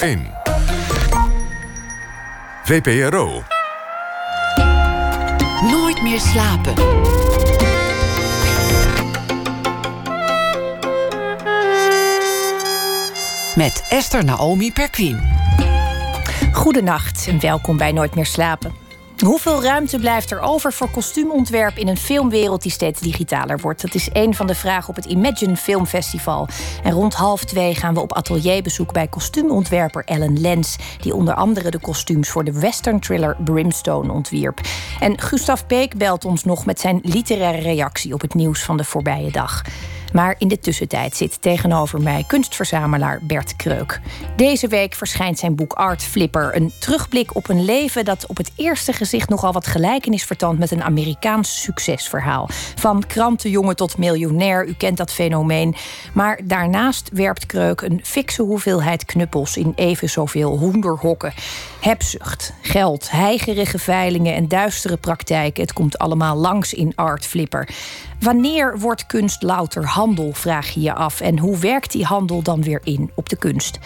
1. VPRO. Nooit meer slapen. Met Esther Naomi Perquin. Goedenacht en welkom bij Nooit meer slapen. Hoeveel ruimte blijft er over voor kostuumontwerp in een filmwereld die steeds digitaler wordt? Dat is een van de vragen op het Imagine Filmfestival. En rond half twee gaan we op atelierbezoek bij kostuumontwerper Ellen Lens, die onder andere de kostuums voor de western thriller Brimstone ontwierp. En Gustav Peek belt ons nog met zijn literaire reactie op het nieuws van de voorbije dag. Maar in de tussentijd zit tegenover mij kunstverzamelaar Bert Kreuk. Deze week verschijnt zijn boek Art Flipper. Een terugblik op een leven dat op het eerste gezicht nogal wat gelijkenis vertoont met een Amerikaans succesverhaal. Van krantenjongen tot miljonair, u kent dat fenomeen. Maar daarnaast werpt Kreuk een fikse hoeveelheid knuppels in even zoveel hoenderhokken. Hebzucht, geld, heigerige veilingen en duistere praktijken. Het komt allemaal langs in Art Flipper. Wanneer wordt kunst louter handel, vraag je je af. En hoe werkt die handel dan weer in op de kunst?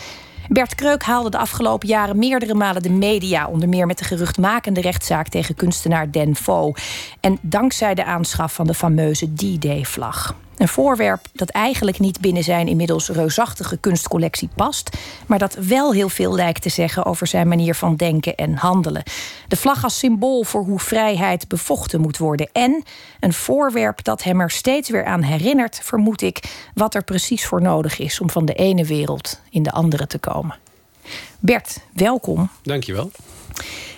Bert Kreuk haalde de afgelopen jaren meerdere malen de media, onder meer met de geruchtmakende rechtszaak tegen kunstenaar Den Fo. En dankzij de aanschaf van de fameuze D-Day-vlag. Een voorwerp dat eigenlijk niet binnen zijn inmiddels reusachtige kunstcollectie past, maar dat wel heel veel lijkt te zeggen over zijn manier van denken en handelen. De vlag als symbool voor hoe vrijheid bevochten moet worden. En een voorwerp dat hem er steeds weer aan herinnert, vermoed ik, wat er precies voor nodig is om van de ene wereld in de andere te komen. Bert, welkom. Dankjewel.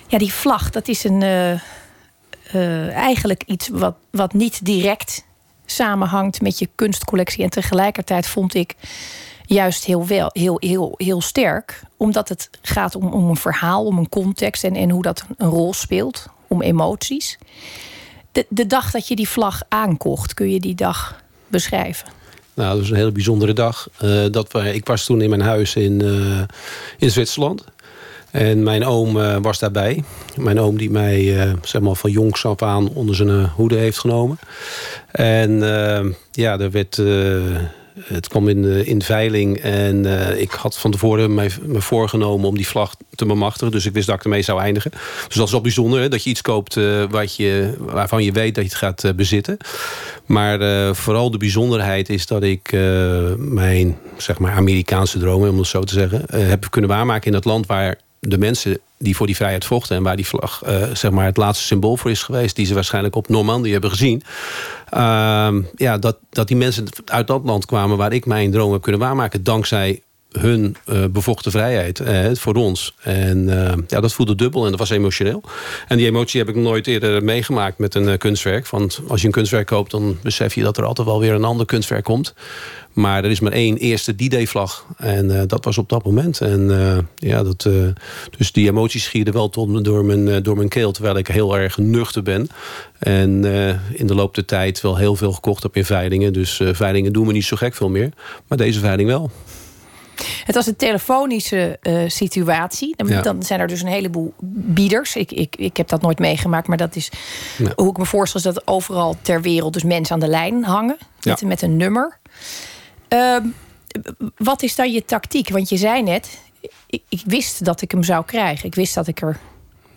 Ja, die vlag, dat is een. Uh, uh, eigenlijk iets wat, wat niet direct samenhangt met je kunstcollectie. En tegelijkertijd vond ik juist heel, wel, heel, heel, heel sterk. Omdat het gaat om, om een verhaal, om een context en, en hoe dat een rol speelt. Om emoties. De, de dag dat je die vlag aankocht, kun je die dag beschrijven? Nou, dat was een hele bijzondere dag. Uh, dat ik was toen in mijn huis in, uh, in Zwitserland. En mijn oom uh, was daarbij. Mijn oom die mij uh, zeg maar van jongs af aan onder zijn uh, hoede heeft genomen. En ja, er werd het kwam in, in veiling en ik had van tevoren mij, me voorgenomen om die vlag te bemachtigen. Dus ik wist dat ik ermee zou eindigen. Dus dat is wel bijzonder, hè, dat je iets koopt wat je, waarvan je weet dat je het gaat bezitten. Maar vooral de bijzonderheid is dat ik mijn zeg maar, Amerikaanse dromen, om het zo te zeggen, heb kunnen waarmaken in het land waar de mensen die voor die vrijheid vochten... en waar die vlag uh, zeg maar het laatste symbool voor is geweest... die ze waarschijnlijk op Normandië hebben gezien... Uh, ja, dat, dat die mensen uit dat land kwamen waar ik mijn droom heb kunnen waarmaken... dankzij hun uh, bevochten vrijheid uh, voor ons. En uh, ja, dat voelde dubbel en dat was emotioneel. En die emotie heb ik nooit eerder meegemaakt met een kunstwerk. Want als je een kunstwerk koopt, dan besef je dat er altijd wel weer een ander kunstwerk komt. Maar er is maar één eerste D-Day-vlag. En dat was op dat moment. En ja, dat, dus die emoties schieden wel tot, door, mijn, door mijn keel. Terwijl ik heel erg nuchter ben. En in de loop der tijd wel heel veel gekocht heb in veilingen. Dus veilingen doen me niet zo gek veel meer. Maar deze veiling wel. Het was een telefonische uh, situatie. Dan, ja. dan, zijn er dus een heleboel bieders. Ik, ik, ik heb dat nooit meegemaakt, maar dat is ja. hoe ik me voorstel... is dat overal ter wereld dus mensen aan de lijn hangen met, ja. met een nummer. Uh, wat is dan je tactiek? Want je zei net, ik, ik, wist dat ik hem zou krijgen. Ik wist dat ik, er,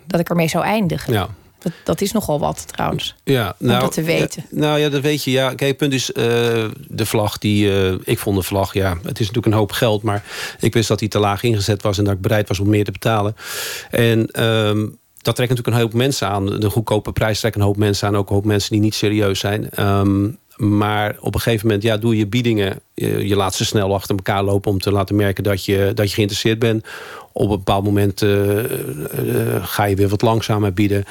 dat ik ermee zou eindigen. Ja. Dat, dat is nogal wat trouwens. Ja, nou, om dat te weten. Ja, nou ja, dat weet je. Ja, kijk, het punt is, uh, de vlag die. Uh, ik vond de vlag, ja, het is natuurlijk een hoop geld. Maar ik wist dat die te laag ingezet was en dat ik bereid was om meer te betalen. En. Um, dat trekt natuurlijk een hoop mensen aan. De goedkope prijs trekt een hoop mensen aan. Ook een hoop mensen die niet serieus zijn. Um, maar op een gegeven moment ja, doe je biedingen. Je, je, laat ze snel achter elkaar lopen om te laten merken dat je, dat je geïnteresseerd bent. Op een bepaald moment uh, uh, ga je weer wat langzamer bieden.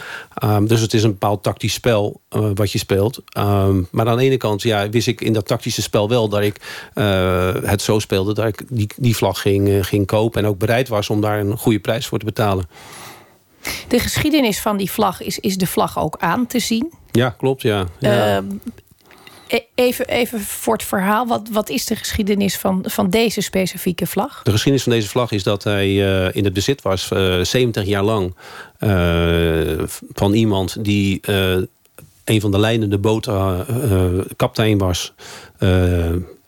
Um, dus het is een bepaald tactisch spel uh, wat je speelt. Um, maar aan de ene kant ja, wist ik in dat tactische spel wel dat ik het zo speelde dat ik die, die vlag ging, ging kopen. En ook bereid was om daar een goede prijs voor te betalen. De geschiedenis van die vlag is, is de vlag ook aan te zien. Ja, klopt. Ja. ja. Ehm, Even, even voor het verhaal, wat, wat is de geschiedenis van, van deze specifieke vlag? De geschiedenis van deze vlag is dat hij uh, in het bezit was, uh, 70 jaar lang, uh, van iemand die een van de leidende boten kapitein was.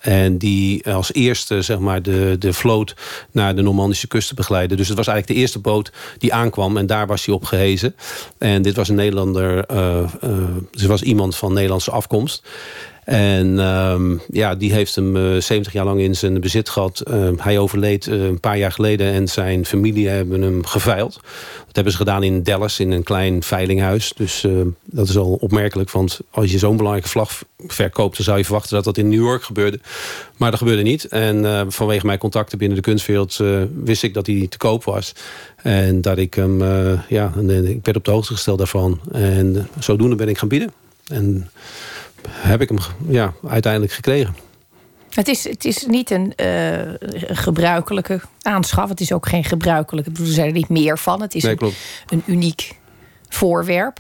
En die als eerste zeg maar, de, de vloot naar de Normandische kusten begeleidde. Dus het was eigenlijk de eerste boot die aankwam. En daar was hij op gehezen. En dit was een Nederlander. Uh, uh, was iemand van Nederlandse afkomst. En um, ja, die heeft hem uh, eh, 70 jaar lang in zijn bezit gehad. Uh, hij overleed uh, een paar jaar geleden en zijn familie hebben hem geveild. Dat hebben ze gedaan in Dallas, in een klein veilinghuis. Dus dat is al opmerkelijk, want als je zo'n belangrijke vlag verkoopt... dan zou je verwachten dat dat in New York gebeurde. Maar dat gebeurde niet. En vanwege mijn contacten binnen de kunstwereld wist ik dat hij te koop was. En dat ik hem, ja, ik werd op de hoogte gesteld daarvan. En zodoende ben ik gaan bieden. En heb ik hem ja, uiteindelijk gekregen. Het is, het is niet een uh, gebruikelijke aanschaf. Het is ook geen gebruikelijke. Ik bedoel, er zijn er niet meer van. Het is een, een, uniek voorwerp.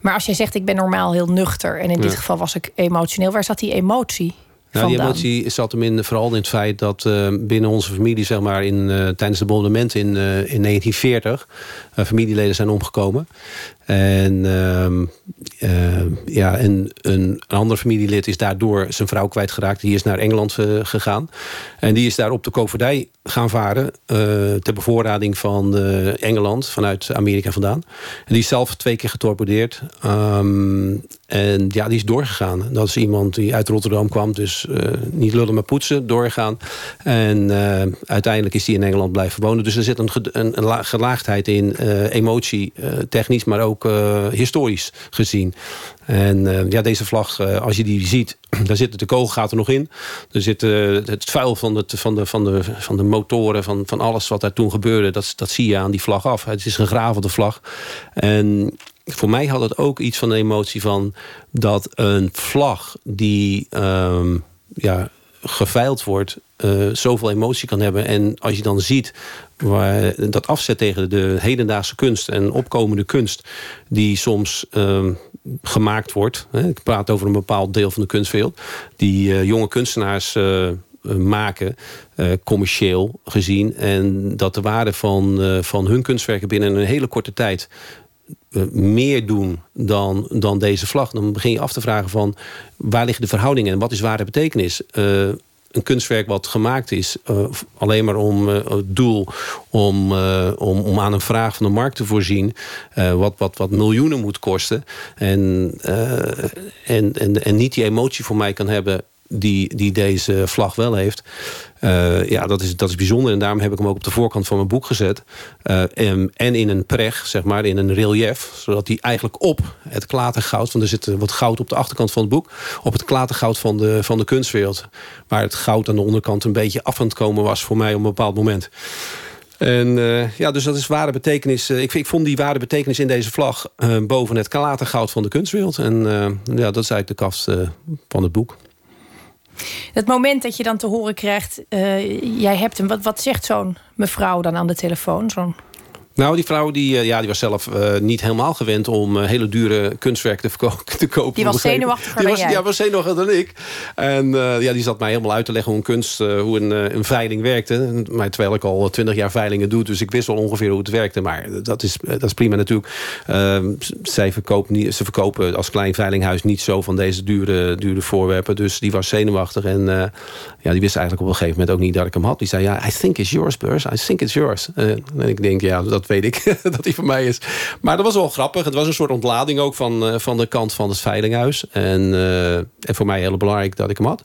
Maar als jij zegt, ik ben normaal heel nuchter... en in dit geval was ik emotioneel. Waar zat die emotie nou, die emotie zat hem in, vooral in het feit dat uh, binnen onze familie, zeg maar, in, uh, tijdens de bombardementen in, in 1940, familieleden zijn omgekomen. En, uh, ja, en een, ander familielid is daardoor zijn vrouw kwijtgeraakt. Die is naar Engeland gegaan. En die is daar op de koopvaardij gaan varen. ter bevoorrading van Engeland, vanuit Amerika vandaan. En die is zelf twee keer getorpedeerd. Um, en ja, die is doorgegaan. Dat is iemand die uit Rotterdam kwam. Dus niet lullen maar poetsen, doorgaan. En uiteindelijk is hij in Engeland blijven wonen. Dus er zit een, een, een gelaagdheid in, emotie, technisch, maar ook historisch gezien. En ja, deze vlag, als je die ziet, daar zitten de kogelgaten nog in. Er zit het vuil van de, van, de, van, de, van de motoren, van, van alles wat daar toen gebeurde, dat, dat zie je aan die vlag af. Het is een gravelde vlag. En voor mij had het ook iets van de emotie van dat een vlag die um, ja, geveild wordt, uh, zoveel emotie kan hebben. En als je dan ziet waar dat afzet tegen de hedendaagse kunst en opkomende kunst, die soms um, gemaakt wordt. Hè, ik praat over een bepaald deel van de kunstwereld, die uh, jonge kunstenaars. Uh, maken, commercieel gezien. En dat de waarde van, van hun kunstwerken binnen een hele korte tijd meer doen dan, dan deze vlag. Dan begin je af te vragen van waar liggen de verhoudingen en wat is ware betekenis. Een kunstwerk wat gemaakt is uh, alleen maar om uh, het doel om, om, om aan een vraag van de markt te voorzien, wat, wat, wat miljoenen moet kosten. En, en, en, en niet die emotie voor mij kan hebben die, die deze vlag wel heeft. Uh, ja, dat is, dat is bijzonder. En daarom heb ik hem ook op de voorkant van mijn boek gezet. Uh, en, in een preg, zeg maar, in een relief. Zodat hij eigenlijk op het klatergoud... want er zit wat goud op de achterkant van het boek... op het klatergoud van de, van de kunstwereld. Waar het goud aan de onderkant een beetje af aan het komen was... voor mij op een bepaald moment. En uh, ja, dus dat is ware betekenis. Ik, ik, vond die ware betekenis in deze vlag boven het klatergoud van de kunstwereld. En ja, dat is eigenlijk de kast van het boek. Het moment dat je dan te horen krijgt, uh, jij hebt hem. Wat, wat zegt zo'n mevrouw dan aan de telefoon? Zo'n nou, die vrouw die, eh, ja, die was zelf uh, niet helemaal gewend om uh, hele dure kunstwerken te, te kopen. Die was zenuwachtiger die was, Ja, was zenuwachtiger dan ik. En ja, die zat mij helemaal uit te leggen hoe een kunst, hoe een, een veiling werkte. Maar terwijl ik al twintig jaar veilingen doe, dus ik wist wel ongeveer hoe het werkte. Maar dat is, dat is prima natuurlijk. Ehm, zij verkoopt niet, ze verkopen als klein veilinghuis niet zo van deze dure, dure voorwerpen. Dus die was zenuwachtig. En ja, die wist eigenlijk op een gegeven moment ook niet dat ik hem had. Die zei, ja, I think it's yours, Beurs. I think it's yours. en ik denk, ja, dat weet ik, dat die van mij is. Maar dat was wel grappig. Het was een soort ontlading ook van, uh, van de kant van het veilinghuis. En, uh, en voor mij heel belangrijk dat ik hem had.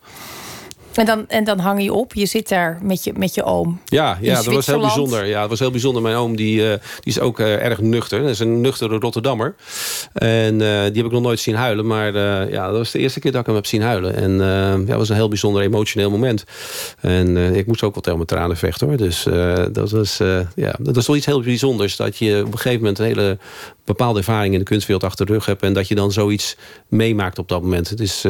En dan, en dan hang je op. Je zit daar met je, met je oom. Ja, ja dat was heel bijzonder. Ja, dat was heel bijzonder. Mijn oom die, uh, die is ook uh, erg nuchter. Dat is een nuchtere Rotterdammer. En uh, die heb ik nog nooit zien huilen. Maar ja, dat was de eerste keer dat ik hem heb zien huilen. En ja, dat was een heel bijzonder emotioneel moment. En ik moest ook wel tegen mijn tranen vechten hoor. Dus dat, was, ja, dat was wel iets heel bijzonders. Dat je op een gegeven moment een hele bepaalde ervaring in de kunstwereld achter de rug hebt. En dat je dan zoiets meemaakt op dat moment. Het is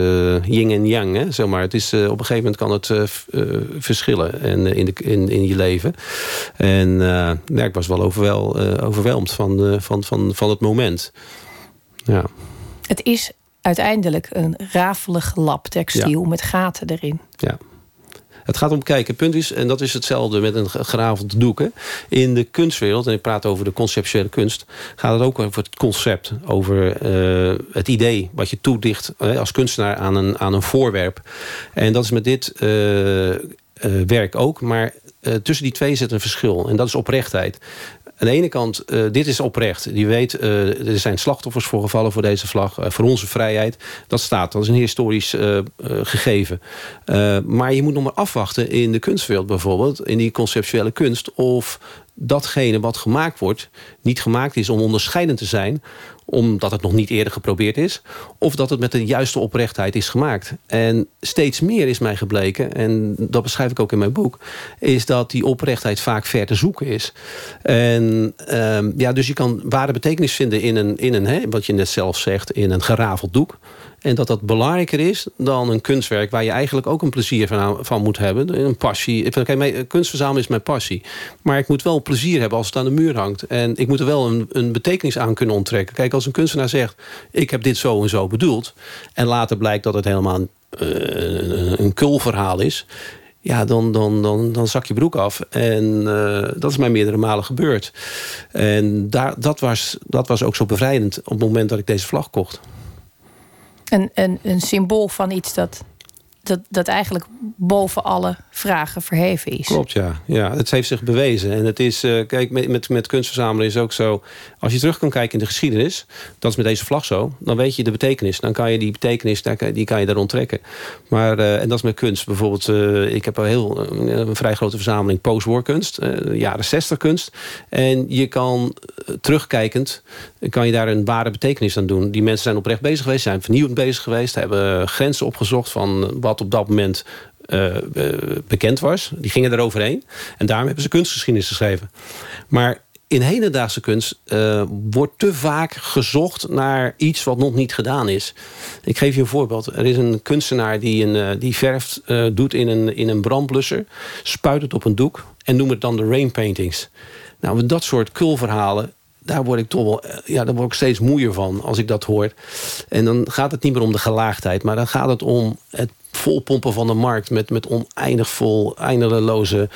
yin en yang. Hè, zeg maar. Het is, op een gegeven moment kan het uh, verschillen en, in, de, in, in je leven. En ja, ik was wel overwel, overweldigd van, van, van, van het moment. Ja. Het is uiteindelijk een rafelig lab textiel met gaten erin. Ja. Het gaat om kijken. Punt is, en dat is hetzelfde met een geraveld doek. Hè. In de kunstwereld, en ik praat over de conceptuele kunst... gaat het ook over het concept. Over uh, het idee wat je toedicht als kunstenaar aan een, aan een voorwerp. En dat is met dit uh, werk ook. Maar tussen die twee zit een verschil. En dat is oprechtheid aan de ene kant, uh, dit is oprecht. Die weet, uh, er zijn slachtoffers voor gevallen voor deze vlag. Uh, voor onze vrijheid. Dat staat. Dat is een historisch gegeven. maar je moet nog maar afwachten in de kunstwereld bijvoorbeeld. In die conceptuele kunst. Of datgene wat gemaakt wordt niet gemaakt is om onderscheidend te zijn omdat het nog niet eerder geprobeerd is... of dat het met de juiste oprechtheid is gemaakt. En steeds meer is mij gebleken, en dat beschrijf ik ook in mijn boek... is dat die oprechtheid vaak ver te zoeken is. En um, ja, dus je kan ware betekenis vinden in een, in een hè, wat je net zelf zegt... in een geraveld doek. En dat dat belangrijker is dan een kunstwerk... waar je eigenlijk ook een plezier van, van moet hebben. Een passie. Kijk, kunst verzamelen is mijn passie. Maar ik moet wel plezier hebben als het aan de muur hangt. En ik moet er wel een, een betekenis aan kunnen onttrekken. Kijk, als een kunstenaar zegt... ik heb dit zo en zo bedoeld... en later blijkt dat het helemaal een, uh, een kulverhaal is ja, dan, dan, dan, dan zak je broek af. En uh, dat is mij meerdere malen gebeurd. En daar, dat, was, dat was ook zo bevrijdend op het moment dat ik deze vlag kocht een, een, een symbool van iets dat, dat, dat eigenlijk boven alle vragen verheven is. Klopt, ja. ja het heeft zich bewezen. En het is, uh, kijk, met, met, met kunst verzamelen is ook zo... als je terug kan kijken in de geschiedenis... dat is met deze vlag zo, dan weet je de betekenis. Dan kan je die betekenis, die kan je daar onttrekken. Maar, uh, en dat is met kunst. Bijvoorbeeld, uh, ik heb een, heel, een vrij grote verzameling post-war kunst. jaren 60 kunst. En je kan terugkijkend... kan je daar een ware betekenis aan doen. Die mensen zijn oprecht bezig geweest, zijn vernieuwend bezig geweest... hebben grenzen opgezocht van wat op dat moment bekend was. Die gingen eroverheen. En daarom hebben ze kunstgeschiedenis geschreven. Maar in hedendaagse kunst uh, wordt te vaak gezocht naar iets wat nog niet gedaan is. Ik geef je een voorbeeld. Er is een kunstenaar die, een, die verft uh, doet in een, in een brandblusser. Spuit het op een doek en noemt het dan de rain paintings. Nou, dat soort kulverhalen daar word ik toch wel, ja, daar word ik steeds moeier van als ik dat hoor. En dan gaat het niet meer om de gelaagdheid, maar dan gaat het om het volpompen van de markt met, met oneindig vol, eindeloze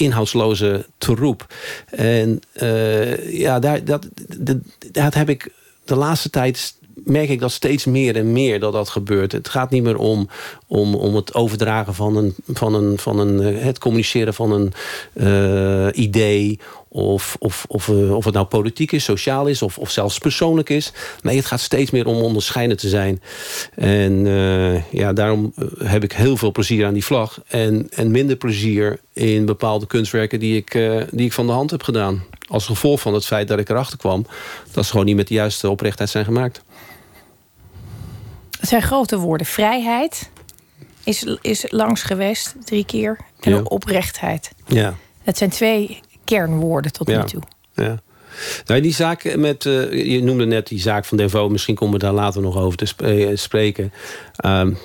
inhoudsloze troep. En uh, ja, daar, dat, dat, dat heb ik de laatste tijd merk ik dat steeds meer en meer dat dat gebeurt. Het gaat niet meer om, om, om het overdragen van een, van een, van een eh, het communiceren van een uh, idee of, of, of, uh, of het nou politiek is, sociaal is of, of zelfs persoonlijk is. Nee, het gaat steeds meer om onderscheiden te zijn. En uh, ja, daarom heb ik heel veel plezier aan die vlag. En, en minder plezier in bepaalde kunstwerken die ik, uh, die ik van de hand heb gedaan. Als gevolg van het feit dat ik erachter kwam... dat ze gewoon niet met de juiste oprechtheid zijn gemaakt. Het zijn grote woorden. Vrijheid is, is langs geweest, drie keer. En ja. oprechtheid. Ja. Het zijn twee kernwoorden tot nu toe. Ja. Nou, die zaak met, uh, je noemde net die zaak van Devo, misschien komen we daar later nog over te sp spreken. Um,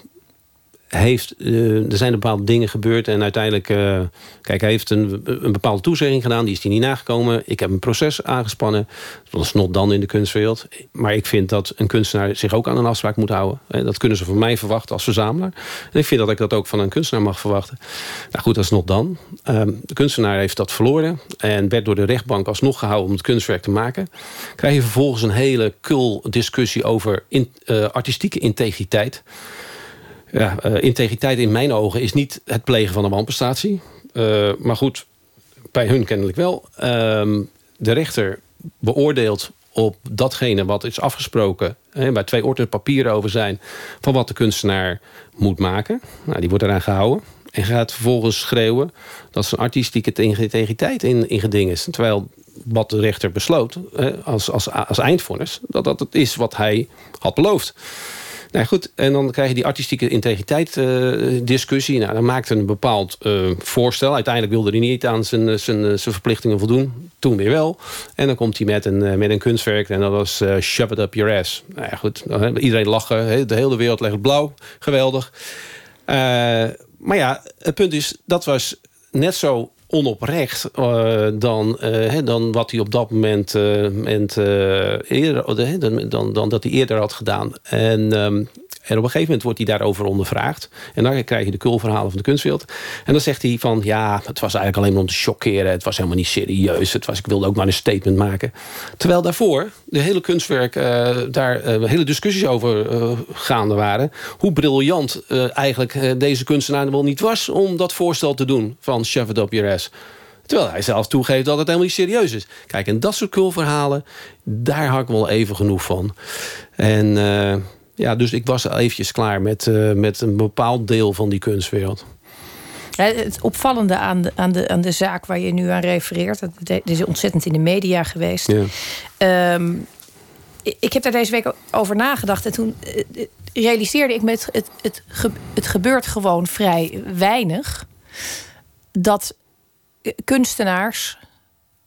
heeft, uh, er zijn bepaalde dingen gebeurd en uiteindelijk... Uh, kijk, hij heeft een, een bepaalde toezegging gedaan. Die is hij niet nagekomen. Ik heb een proces aangespannen. Dat is not dan in de kunstwereld. Maar ik vind dat een kunstenaar zich ook aan een afspraak moet houden. Dat kunnen ze van mij verwachten als verzamelaar. En ik vind dat ik dat ook van een kunstenaar mag verwachten. Nou goed, dat is not dan. Um, de kunstenaar heeft dat verloren. En werd door de rechtbank alsnog gehouden om het kunstwerk te maken. Krijg je vervolgens een hele kul discussie over uh, artistieke integriteit ja, uh, integriteit in mijn ogen is niet het plegen van een wanprestatie. Uh, maar goed, bij hun kennelijk wel. Uh, de rechter beoordeelt op datgene wat is afgesproken... Hè, waar twee orden papieren over zijn... van wat de kunstenaar moet maken. Nou, die wordt eraan gehouden. En gaat vervolgens schreeuwen dat zijn artistieke integriteit in, in geding is. Terwijl wat de rechter besloot als, als, als eindvonnis... dat dat het is wat hij had beloofd. Nou goed, en dan krijg je die artistieke integriteit uh, discussie. Nou, dan maakte een bepaald uh, voorstel. Uiteindelijk wilde hij niet aan zijn, zijn, zijn verplichtingen voldoen. Toen weer wel. En dan komt hij met een, met een kunstwerk. En dat was uh, Shove It Up Your Ass. Nou goed. Iedereen lachen. De hele wereld legt blauw. Geweldig. maar ja, het punt is, dat was net zo onoprecht uh, dan, uh, dan wat hij op dat moment, moment eerder, dan, dan, dan dat hij eerder had gedaan. En um, en op een gegeven moment wordt hij daarover ondervraagd. En dan krijg je de kulverhalen van de kunstwereld. En dan zegt hij van, ja, het was eigenlijk alleen om te chockeren. Het was helemaal niet serieus. Het was, ik wilde ook maar een statement maken. Terwijl daarvoor de hele kunstwerk, daar hele discussies over gaande waren. Hoe briljant eigenlijk deze kunstenaar wel niet was... om dat voorstel te doen van It Up Your Terwijl hij zelf toegeeft dat het helemaal niet serieus is. Kijk, en dat soort kulverhalen, daar had ik wel even genoeg van. En ja, dus ik was eventjes klaar met, uh, met een bepaald deel van die kunstwereld. Het opvallende aan de, aan, de, aan de zaak waar je nu aan refereert, dat is ontzettend in de media geweest. Ja. Um, ik heb daar deze week over nagedacht. En toen uh, realiseerde ik me: het, het gebeurt gewoon vrij weinig. Dat kunstenaars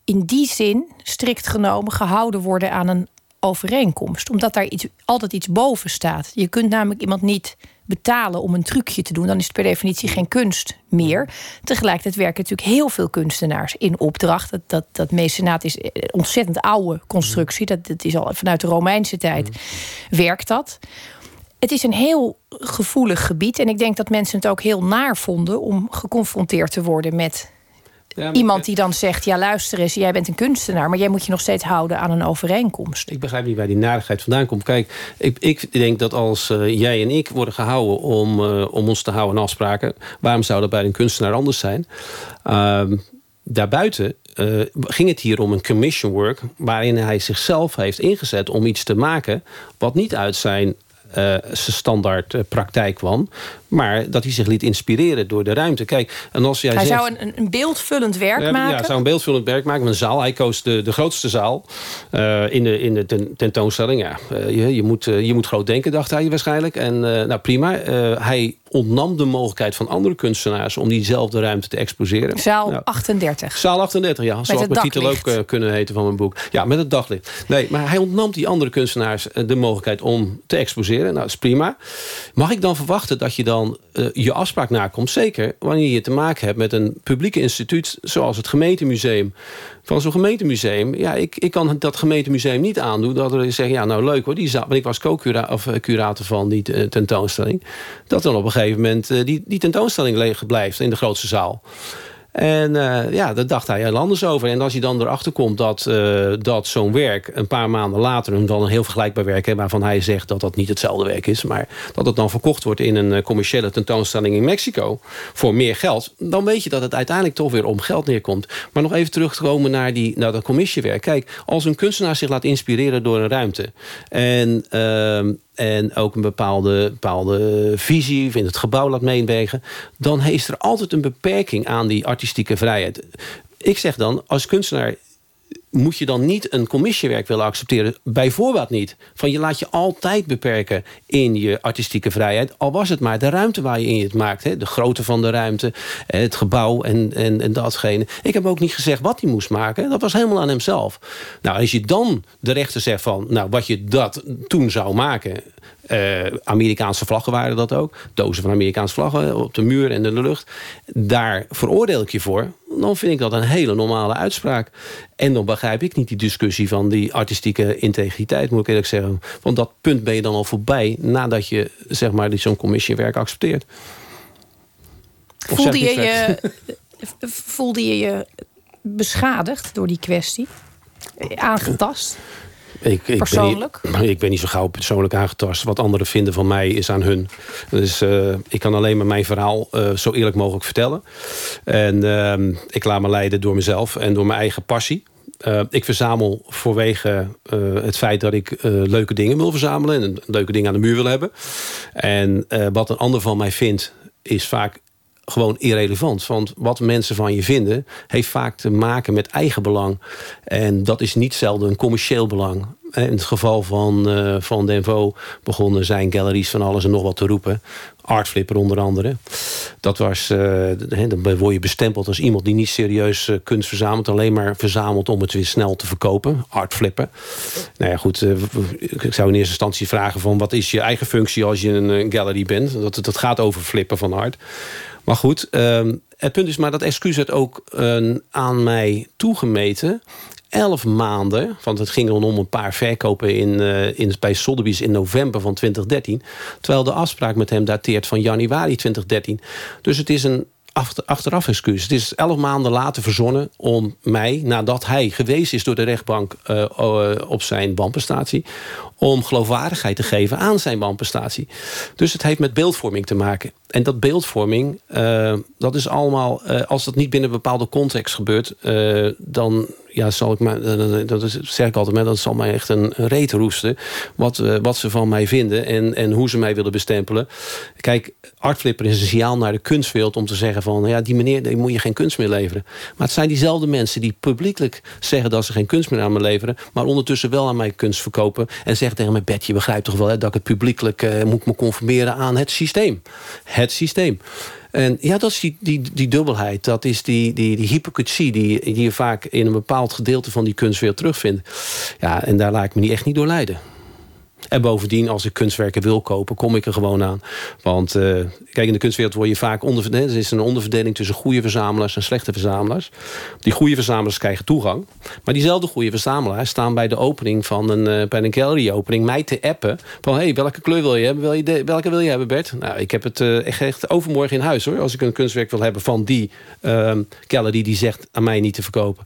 in die zin, strikt genomen, gehouden worden aan een overeenkomst. Omdat daar iets, altijd iets boven staat. Je kunt namelijk iemand niet betalen om een trucje te doen. Dan is het per definitie geen kunst meer. Tegelijkertijd werken natuurlijk heel veel kunstenaars in opdracht. Dat, dat, dat mecenaat is een ontzettend oude constructie. Dat, dat is al vanuit de Romeinse tijd werkt dat. Het is een heel gevoelig gebied. En ik denk dat mensen het ook heel naar vonden om geconfronteerd te worden met Iemand die dan zegt: Ja, luister eens, jij bent een kunstenaar, maar jij moet je nog steeds houden aan een overeenkomst. Ik begrijp niet waar die narigheid vandaan komt. Kijk, ik, ik denk dat als uh, jij en ik worden gehouden om, uh, om ons te houden aan afspraken, waarom zou dat bij een kunstenaar anders zijn? Uh, daarbuiten uh, ging het hier om een commission work... waarin hij zichzelf heeft ingezet om iets te maken... wat niet uit zijn uh, zijn standaard praktijk kwam. Maar dat hij zich liet inspireren door de ruimte. Kijk, en als jij hij zegt, zou een, een beeldvullend werk maken? Ja, zou een beeldvullend werk maken. Een zaal. Hij koos de, de grootste zaal in de, in de ten, tentoonstelling. Ja, je, je, moet, je moet groot denken, dacht hij waarschijnlijk. En nou prima. hij ontnam de mogelijkheid van andere kunstenaars... om diezelfde ruimte te exposeren. Zaal nou, 38. Zaal 38, ja. Zo had mijn titel ook kunnen heten van mijn boek. Ja, met het daglicht. Nee, maar hij ontnam die andere kunstenaars de mogelijkheid om te exposeren. Nou, dat is prima. Mag ik dan verwachten dat je dan uh, je afspraak nakomt? Zeker wanneer je te maken hebt met een publieke instituut... zoals het gemeentemuseum. Van zo'n gemeentemuseum... ja, ik, ik kan dat gemeentemuseum niet aandoen... dat er zeggen, ja, nou leuk hoor, die zaal, want ik was co-curator van die tentoonstelling... dat dan op een gegeven moment die, die tentoonstelling leeg blijft in de grootste zaal. En uh, ja, daar dacht hij heel anders over. En als je dan erachter komt dat, uh, dat zo'n werk een paar maanden later... een dan een heel vergelijkbaar werk, hè, waarvan hij zegt dat dat niet hetzelfde werk is... maar dat het dan verkocht wordt in een commerciële tentoonstelling in Mexico... voor meer geld, dan weet je dat het uiteindelijk toch weer om geld neerkomt. Maar nog even terug te komen naar, die, naar dat commissiewerk. Kijk, als een kunstenaar zich laat inspireren door een ruimte... en... En ook een bepaalde, bepaalde visie in het gebouw laat meewegen... dan is er altijd een beperking aan die artistieke vrijheid. Ik zeg dan, als kunstenaar moet je dan niet een commissiewerk willen accepteren? Bijvoorbeeld niet. Van je laat je altijd beperken in je artistieke vrijheid. Al was het maar de ruimte waar je in het maakt. Hè? De grootte van de ruimte, het gebouw en, en, en datgene. Ik heb ook niet gezegd wat hij moest maken. Dat was helemaal aan hemzelf. Nou, als je dan de rechter zegt van... nou, wat je dat toen zou maken... Uh, Amerikaanse vlaggen waren dat ook. Dozen van Amerikaanse vlaggen op de muur en in de lucht. Daar veroordeel ik je voor. Dan vind ik dat een hele normale uitspraak. En dan begrijp ik niet die discussie van die artistieke integriteit, moet ik eerlijk zeggen. Want dat punt ben je dan al voorbij nadat je zeg maar, zo'n commissiewerk accepteert. Voelde je, je, voelde je je beschadigd door die kwestie? Aangetast? Ik, ik persoonlijk? Ben niet, ik ben niet zo gauw persoonlijk aangetast. Wat anderen vinden van mij is aan hun. Dus uh, ik kan alleen maar mijn verhaal uh, zo eerlijk mogelijk vertellen. En uh, ik laat me leiden door mezelf en door mijn eigen passie. Uh, ik verzamel voorwege uh, het feit dat ik uh, leuke dingen wil verzamelen... en leuke dingen aan de muur wil hebben. En wat een ander van mij vindt, is vaak gewoon irrelevant. Want wat mensen van je vinden... heeft vaak te maken met eigen belang. En dat is niet zelden een commercieel belang. In het geval van, uh, van Denvo begonnen zijn galleries van alles en nog wat te roepen. Artflipper onder andere. Dat was, uh, dan word je bestempeld als iemand die niet serieus uh, kunst verzamelt. Alleen maar verzamelt om het weer snel te verkopen. Artflippen. Nou ja, goed. Ik zou in eerste instantie vragen van wat is je eigen functie als je een gallery bent. Dat, dat gaat over flippen van art. Maar goed, um, het punt is maar dat excuus werd ook uh, aan mij toegemeten elf maanden, want het ging om een paar verkopen in, uh, in, bij Sotheby's in november van 2013. Terwijl de afspraak met hem dateert van januari 2013. Dus het is een achteraf excuus. Het is elf maanden later verzonnen om mij, nadat hij gewezen is door de rechtbank uh, op zijn wanprestatie, om geloofwaardigheid te geven aan zijn wanprestatie. Dus het heeft met beeldvorming te maken. En dat beeldvorming, uh, dat is allemaal, als dat niet binnen bepaalde context gebeurt, dan ja, zal ik maar, dat is, zeg ik altijd, maar dat zal mij echt een reet roesten. Wat, wat ze van mij vinden en, en hoe ze mij willen bestempelen. Kijk, Artflipper is een signaal naar de kunstwereld om te zeggen van, ja, die meneer, die moet je geen kunst meer leveren. Maar het zijn diezelfde mensen die publiekelijk zeggen dat ze geen kunst meer aan me leveren, maar ondertussen wel aan mij kunst verkopen en zeggen tegen mij, Bert, je begrijpt toch wel hè, dat ik het publiekelijk uh, moet me conformeren aan het systeem. Het systeem. En ja, dat is die, die, die dubbelheid. Dat is die, die, die hypocrisie die, die je vaak in een bepaald gedeelte van die kunstwereld terugvindt. Ja, en daar laat ik me niet echt niet door leiden. En bovendien, als ik kunstwerken wil kopen, kom ik er gewoon aan. Want uh, kijk, in de kunstwereld word je vaak onderverdeeld. Er is een onderverdeling tussen goede verzamelaars en slechte verzamelaars. Die goede verzamelaars krijgen toegang. Maar diezelfde goede verzamelaars staan bij de opening van een, uh, bij een gallery-opening mij te appen. Van hé, hey, welke kleur wil je hebben? Wil je de, welke wil je hebben, Bert? Nou, ik heb het uh, echt overmorgen in huis hoor. Als ik een kunstwerk wil hebben van die ehm, gallery die zegt aan mij niet te verkopen.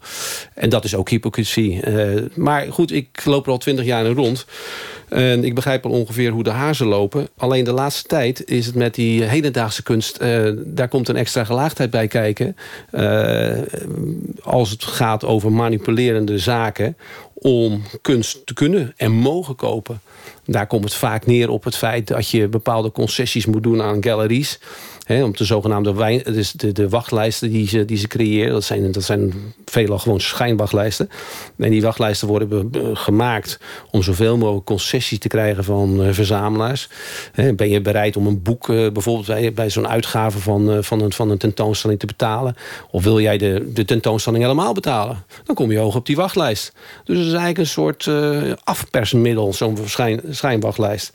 En dat is ook hypocrisie. maar goed, ik loop er al twintig jaar in rond. En ik begrijp al ongeveer hoe de hazen lopen. Alleen de laatste tijd is het met die hedendaagse kunst... Uh, daar komt een extra gelaagdheid bij kijken. Uh, als het gaat over manipulerende zaken... om kunst te kunnen en mogen kopen. Daar komt het vaak neer op het feit dat je bepaalde concessies moet doen aan galeries om de zogenaamde wijn, de, de wachtlijsten die ze, die ze creëren. Dat zijn, dat zijn veelal gewoon schijnwachtlijsten. En die wachtlijsten worden gemaakt om zoveel mogelijk concessies te krijgen van uh, verzamelaars. ben je bereid om een boek uh, bijvoorbeeld bij, zo'n uitgave van, uh, van, een, van een tentoonstelling te betalen? Of wil jij de, de tentoonstelling helemaal betalen? Dan kom je hoog op die wachtlijst. Dus het is eigenlijk een soort afpersmiddel, zo'n schijn, schijnwachtlijst.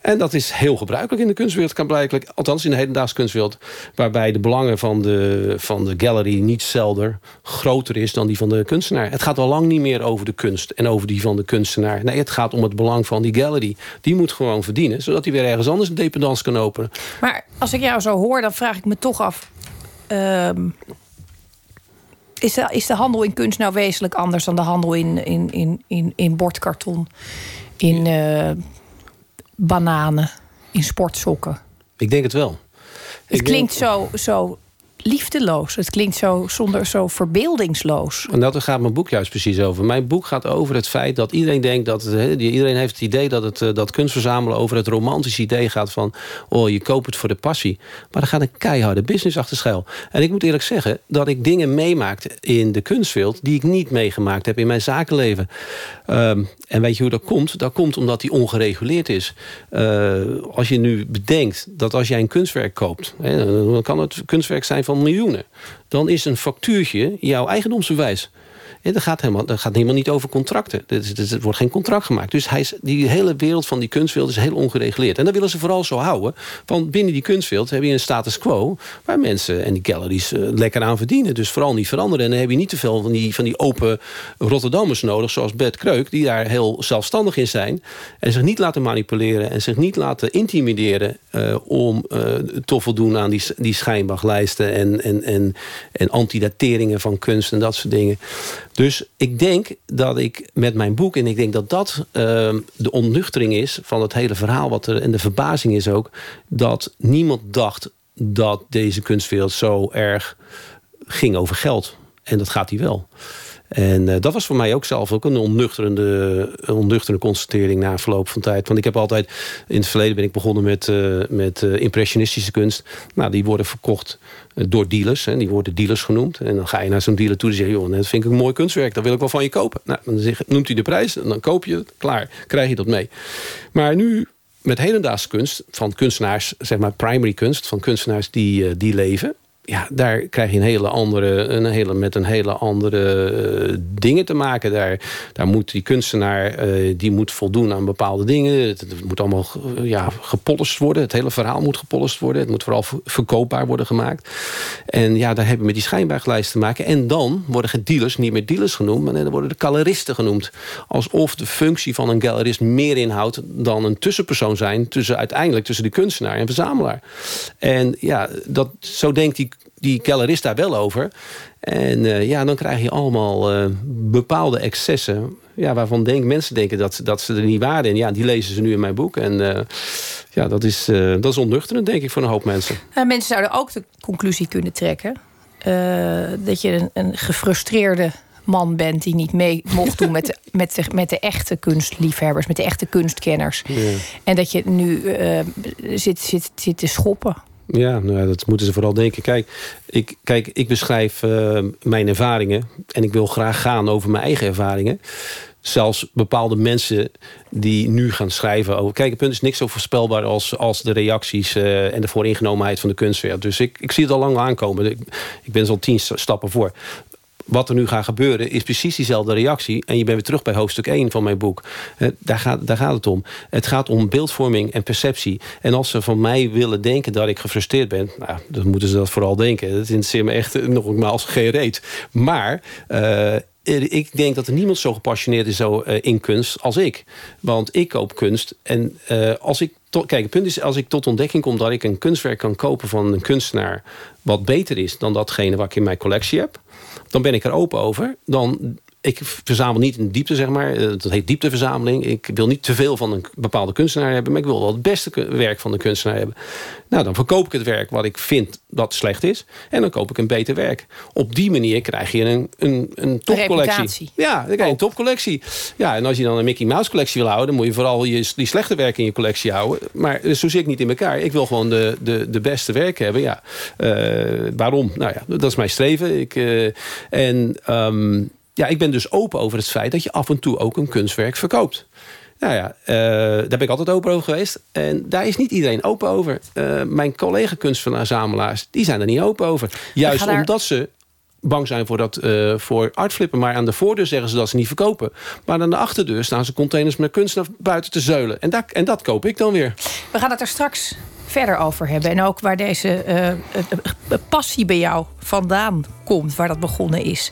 En dat is heel gebruikelijk in de kunstwereld, kan blijkbaar. Althans in de hedendaagse kunstwereld. Waarbij de belangen van de, van de gallery niet zelden groter is dan die van de kunstenaar. Het gaat al lang niet meer over de kunst en over die van de kunstenaar. Nee, het gaat om het belang van die gallery. Die moet gewoon verdienen, zodat hij weer ergens anders een dependance kan openen. Maar als ik jou zo hoor, dan vraag ik me toch af. Ehm, is, de, is de handel in kunst nou wezenlijk anders dan de handel in, in, in, in, in bordkarton? In. Uh, bananen in sportsokken. Ik denk het wel. Het klinkt zo, zo liefdeloos. Het klinkt zo, zonder, zo verbeeldingsloos. En dat gaat mijn boek juist precies over. Mijn boek gaat over het feit dat iedereen denkt dat... Iedereen heeft het idee dat, het, eh, dat kunstverzamelen over het romantische idee gaat van... oh, je koopt het voor de passie. Maar er gaat een keiharde business achter schuil. En ik moet eerlijk zeggen dat ik dingen meemaakte in de kunstwereld... die ik niet meegemaakt heb in mijn zakenleven. Um, en weet je hoe dat komt? Dat komt omdat die ongereguleerd is. Uh, als je nu bedenkt dat als jij een kunstwerk koopt... Dan kan het kunstwerk zijn miljoenen. Dan is een factuurtje jouw eigendomsbewijs. En dat gaat helemaal, dat gaat helemaal niet over contracten. Er wordt geen contract gemaakt. Dus hij is, die hele wereld van die kunstwereld is heel ongereguleerd. En dat willen ze vooral zo houden. Want binnen die kunstwereld heb je een status quo... waar mensen en die galleries uh, lekker aan verdienen. Dus vooral niet veranderen. En dan heb je niet te veel van die, van die open Rotterdammers nodig... zoals Bert Kreuk, die daar heel zelfstandig in zijn... en zich niet laten manipuleren en zich niet laten intimideren... Uh, om uh, te voldoen aan die, die schijnbachlijsten... en, en, en, en antidateringen van kunst en dat soort dingen. Dus ik denk dat ik met mijn boek... en ik denk dat dat uh, de onnuchtering is van het hele verhaal... Wat er, en de verbazing is ook... dat niemand dacht dat deze kunstwereld zo erg ging over geld. En dat gaat hij wel. En uh, dat was voor mij ook zelf ook een onnuchterende, onnuchterende constatering na verloop van tijd. Want ik heb altijd, in het verleden ben ik begonnen met, uh, met uh, impressionistische kunst. Nou, die worden verkocht door dealers. Hè, die worden dealers genoemd. En dan ga je naar zo'n dealer toe en zeg je... joh, dat vind ik een mooi kunstwerk, dat wil ik wel van je kopen. Nou, dan zeg, noemt hij de prijs en dan koop je het. Klaar, krijg je dat mee. Maar nu met hedendaagse kunst van kunstenaars... zeg maar primary kunst, van kunstenaars die, die leven ja, daar krijg je een hele andere, een hele, met een hele andere uh, dingen te maken. Daar, daar moet die kunstenaar uh, die moet voldoen aan bepaalde dingen. Het, moet allemaal ja, worden. Het hele verhaal moet gepolist worden. Het moet vooral verkoopbaar worden gemaakt. En ja, daar heb je met die schijnbaarlijst te maken. En dan worden de dealers niet meer dealers genoemd, maar dan worden de galeristen genoemd. Alsof de functie van een galerist meer inhoudt dan een tussenpersoon zijn tussen uiteindelijk tussen de kunstenaar en verzamelaar. En ja, dat, zo denkt die die galerist daar wel over. En uh, ja, dan krijg je allemaal uh, bepaalde excessen... Ja, waarvan denk, mensen denken dat, dat ze er niet waren. En ja, die lezen ze nu in mijn boek. En uh, ja, dat is, dat is onnuchterend, denk ik, voor een hoop mensen. mensen zouden ook de conclusie kunnen trekken... dat je een, een gefrustreerde man bent die niet mee mocht doen met de, met de, met de echte kunstliefhebbers, met de echte kunstkenners. Ja. En dat je nu uh, zit, zit, zit te schoppen. Ja, nou, dat moeten ze vooral denken. Kijk, ik, kijk, ik beschrijf uh, mijn ervaringen en ik wil graag gaan over mijn eigen ervaringen. Zelfs bepaalde mensen die nu gaan schrijven over... Kijk, het punt is niks zo voorspelbaar als, als de reacties... Uh, en de vooringenomenheid van de kunstwereld. Dus ik, ik zie het al lang aankomen. Ik, ik ben zo'n tien stappen voor wat er nu gaat gebeuren is precies diezelfde reactie. En je bent weer terug bij hoofdstuk 1 van mijn boek. Daar gaat, daar gaat het om. Het gaat om beeldvorming en perceptie. En als ze van mij willen denken dat ik gefrustreerd ben... Nou, dan moeten ze dat vooral denken. Dat interesseert me echt nogmaals geen reet. Maar... Uh, ik denk dat er niemand zo gepassioneerd is zo, in kunst als ik. Want ik koop kunst. En als ik kijk, het punt is, als ik tot ontdekking kom dat ik een kunstwerk kan kopen van een kunstenaar. wat beter is dan datgene wat ik in mijn collectie heb dan ben ik er open over. Dan, ik verzamel niet in diepte, zeg maar. Eh, dat heet diepteverzameling. Ik wil niet te veel van een bepaalde kunstenaar hebben... maar ik wil wel het beste werk van de kunstenaar hebben. Nou, dan verkoop ik het werk wat ik vind dat slecht is... en dan koop ik een beter werk. Op die manier krijg je een, een, een topcollectie. Ja, dan krijg je een topcollectie. Ja, en als je dan een Mickey Mouse collectie wil houden... dan moet je vooral je, die slechte werken in je collectie houden. Maar zo zit ik niet in elkaar. Ik wil gewoon de, de, de beste werken hebben. Ja. Uh, waarom? Nou ja, dat is mijn streven. Ik, uh, en... Um, ja, ik ben dus open over het feit dat je af en toe ook een kunstwerk verkoopt. Nou ja, uh, daar ben ik altijd open over geweest. En daar is niet iedereen open over. Uh, mijn collega kunstverzamelaars, die zijn er niet open over. Juist omdat ze bang zijn voor, dat, uh, voor artflippen. Maar aan de voordeur zeggen ze dat ze niet verkopen. Maar aan de achterdeur staan ze containers met kunst naar buiten te zeulen. En dat, en dat koop ik dan weer. We gaan het er straks verder over hebben. En ook waar deze passie bij jou vandaan komt. Waar dat begonnen is.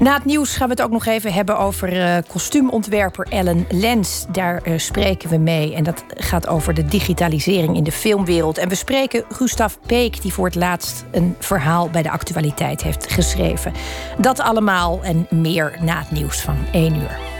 Na het nieuws gaan we het ook nog even hebben over uh, kostuumontwerper Ellen Lens. Daar uh, spreken we mee. En dat gaat over de digitalisering in de filmwereld. En we spreken Gustav Peek, die voor het laatst een verhaal bij de actualiteit heeft geschreven. Dat allemaal en meer na het nieuws van 1 uur.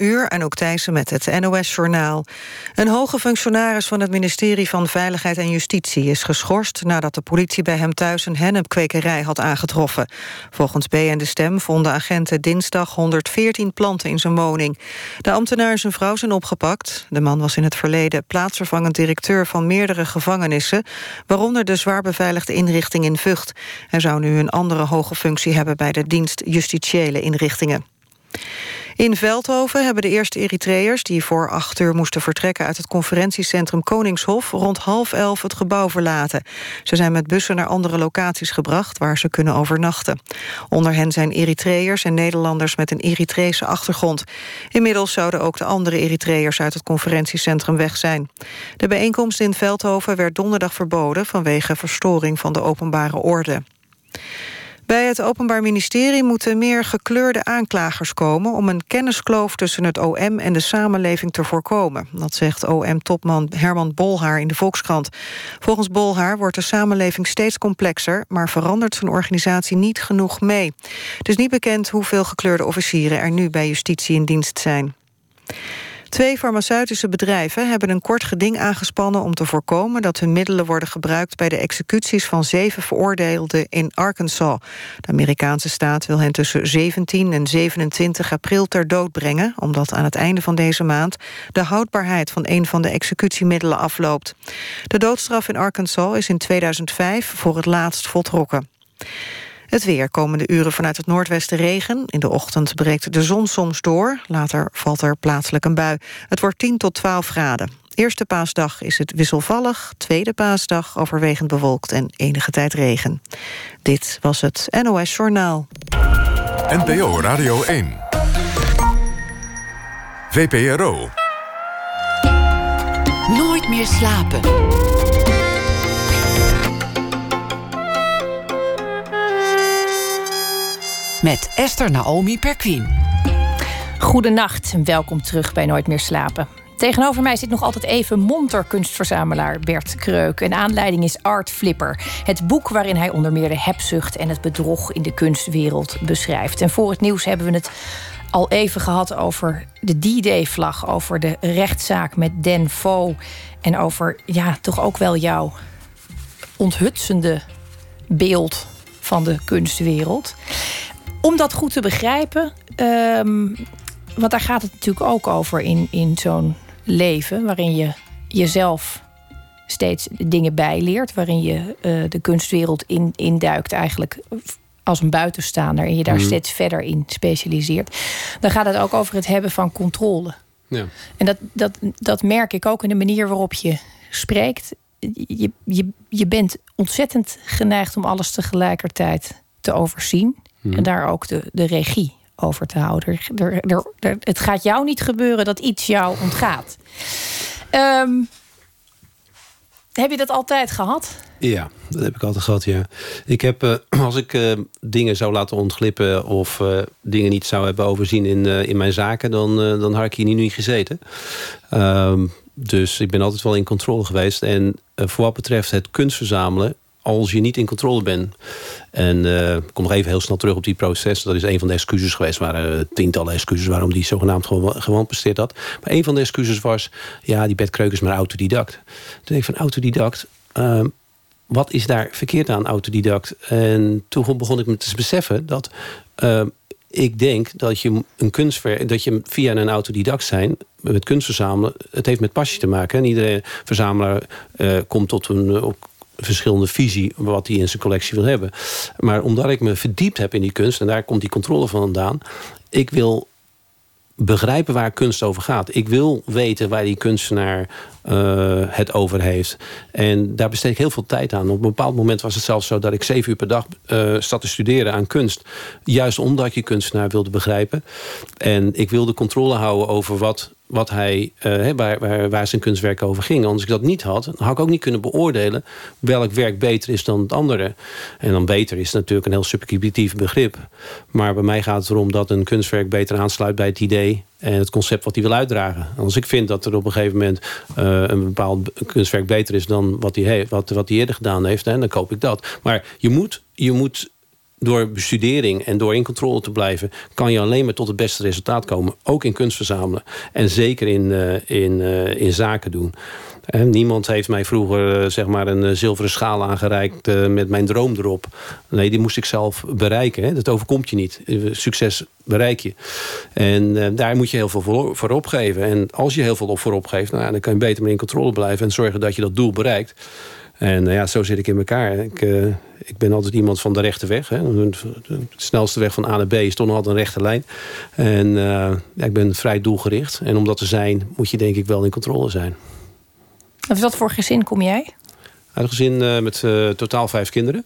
Uur en ook Thijssen met het NOS-journaal. Een hoge functionaris van het ministerie van Veiligheid en Justitie... is geschorst nadat de politie bij hem thuis een hennepkwekerij had aangetroffen. Volgens B en De Stem vonden agenten dinsdag 114 planten in zijn woning. De ambtenaar en zijn vrouw zijn opgepakt. De man was in het verleden plaatsvervangend directeur van meerdere gevangenissen... waaronder de zwaar beveiligde inrichting in Vught. Hij zou nu een andere hoge functie hebben... bij de dienst justitiële inrichtingen. In Veldhoven hebben de eerste Eritreërs... die voor acht uur moesten vertrekken uit het conferentiecentrum Koningshof... rond half elf het gebouw verlaten. Ze zijn met bussen naar andere locaties gebracht... waar ze kunnen overnachten. Onder hen zijn Eritreërs en Nederlanders met een Eritrese achtergrond. Inmiddels zouden ook de andere Eritreërs uit het conferentiecentrum weg zijn. De bijeenkomst in Veldhoven werd donderdag verboden... vanwege verstoring van de openbare orde. Bij het Openbaar Ministerie moeten meer gekleurde aanklagers komen... om een kenniskloof tussen het OM en de samenleving te voorkomen. Dat zegt OM-topman Herman Bolhaar in de Volkskrant. Volgens Bolhaar wordt de samenleving steeds complexer... maar verandert zijn organisatie niet genoeg mee. Het is niet bekend hoeveel gekleurde officieren er nu bij justitie in dienst zijn. Twee farmaceutische bedrijven hebben een kort geding aangespannen om te voorkomen dat hun middelen worden gebruikt bij de executies van zeven veroordeelden in Arkansas. De Amerikaanse staat wil hen tussen 17 en 27 april ter dood brengen, omdat aan het einde van deze maand de houdbaarheid van een van de executiemiddelen afloopt. De doodstraf in Arkansas is in 2005 voor het laatst voltrokken. Het weer komende uren vanuit het noordwesten regen. In de ochtend breekt de zon soms door. Later valt er plaatselijk een bui. Het wordt 10 tot 12 graden. Eerste paasdag is het wisselvallig. Tweede paasdag overwegend bewolkt en enige tijd regen. Dit was het NOS Journaal. NPO Radio 1. VPRO. Nooit meer slapen. Met Esther Naomi Perquin. Goedenacht en welkom terug bij Nooit meer slapen. Tegenover mij zit nog altijd even monter kunstverzamelaar Bert Kreuk. En aanleiding is Art Flipper. Het boek waarin hij onder meer de hebzucht en het bedrog in de kunstwereld beschrijft. En voor het nieuws hebben we het al even gehad over de D-Day-vlag. Over de rechtszaak met Dan Fo. En over, ja, toch ook wel jouw onthutsende beeld van de kunstwereld. Om dat goed te begrijpen, ehm, want daar gaat het natuurlijk ook over in, in zo'n leven, waarin je jezelf steeds dingen bijleert, waarin je uh, de kunstwereld in, induikt eigenlijk als een buitenstaander en je daar steeds verder in specialiseert. Dan gaat het ook over het hebben van controle. Ja. En dat, dat, dat merk ik ook in de manier waarop je spreekt. Je, je, je bent ontzettend geneigd om alles tegelijkertijd te overzien. En mhm. daar ook de, de regie over te houden. Er, er, het gaat jou niet gebeuren dat iets jou ontgaat. Ehm, heb je dat altijd gehad? Ja, dat heb ik altijd gehad, ja. Ik heb, uh, als ik uh, dingen zou laten ontglippen... of uh, dingen niet zou hebben overzien in, in mijn zaken... dan, dan had ik hier nu niet gezeten. Um, dus ik ben altijd wel in controle geweest. En voor wat betreft het kunstverzamelen als je niet in controle bent. En ik kom nog even heel snel terug op die proces. Dat is een van de excuses geweest. Er waren tientallen excuses waarom die zogenaamd gewoon, gewoon had. Maar een van de excuses was... ja, die Bert Kreuk is maar autodidact. Toen denk ik van autodidact... Uh, wat is daar verkeerd aan autodidact? En toen begon ik me te beseffen dat... Uh, ik denk dat je een kunstwerk, dat je via een autodidact zijn met kunst verzamelen, het heeft met passie te maken. En iedere verzamelaar uh, komt tot een, verschillende visie wat hij in zijn collectie wil hebben. Maar omdat ik me verdiept heb in die kunst, en daar komt die controle vandaan, ik wil begrijpen waar kunst over gaat. Ik wil weten waar die kunstenaar uh, het over heeft. En daar besteed ik heel veel tijd aan. Op een bepaald moment was het zelfs zo dat ik zeven uur per dag uh, zat te studeren aan kunst. Juist omdat je kunstenaar wilde begrijpen. En ik wilde controle houden over wat wat hij, uh, waar, waar, waar, zijn kunstwerk over ging. Als ik dat niet had, dan had ik ook niet kunnen beoordelen welk werk beter is dan het andere. En dan beter is natuurlijk een heel subjectief begrip. Maar bij mij gaat het erom dat een kunstwerk beter aansluit bij het idee en het concept wat hij wil uitdragen. Als ik vind dat er op een gegeven moment uh, een bepaald kunstwerk beter is dan wat hij, heeft, wat, wat hij eerder gedaan heeft, hè, dan koop ik dat. Maar je moet, je moet door bestudering en door in controle te blijven... kan je alleen maar tot het beste resultaat komen. Ook in kunst verzamelen. En zeker in, uh, in, uh, in zaken doen. En niemand heeft mij vroeger zeg maar een zilveren schaal aangereikt... met mijn droom erop. Nee, die moest ik zelf bereiken. Hè. Dat overkomt je niet. Succes bereik je. En daar moet je heel veel voor, opgeven. En als je heel veel op voor opgeeft... Nou, dan kan je beter maar in controle blijven... en zorgen dat je dat doel bereikt. En ja, zo zit ik in elkaar. Ik, ik ben altijd iemand van de rechte weg. Hè. De snelste weg van A naar B is toch nog altijd een rechte lijn. En uh, ja, ik ben vrij doelgericht. En om dat te zijn, moet je denk ik wel in controle zijn. En wat voor gezin kom jij? Uit een gezin uh, met totaal vijf kinderen.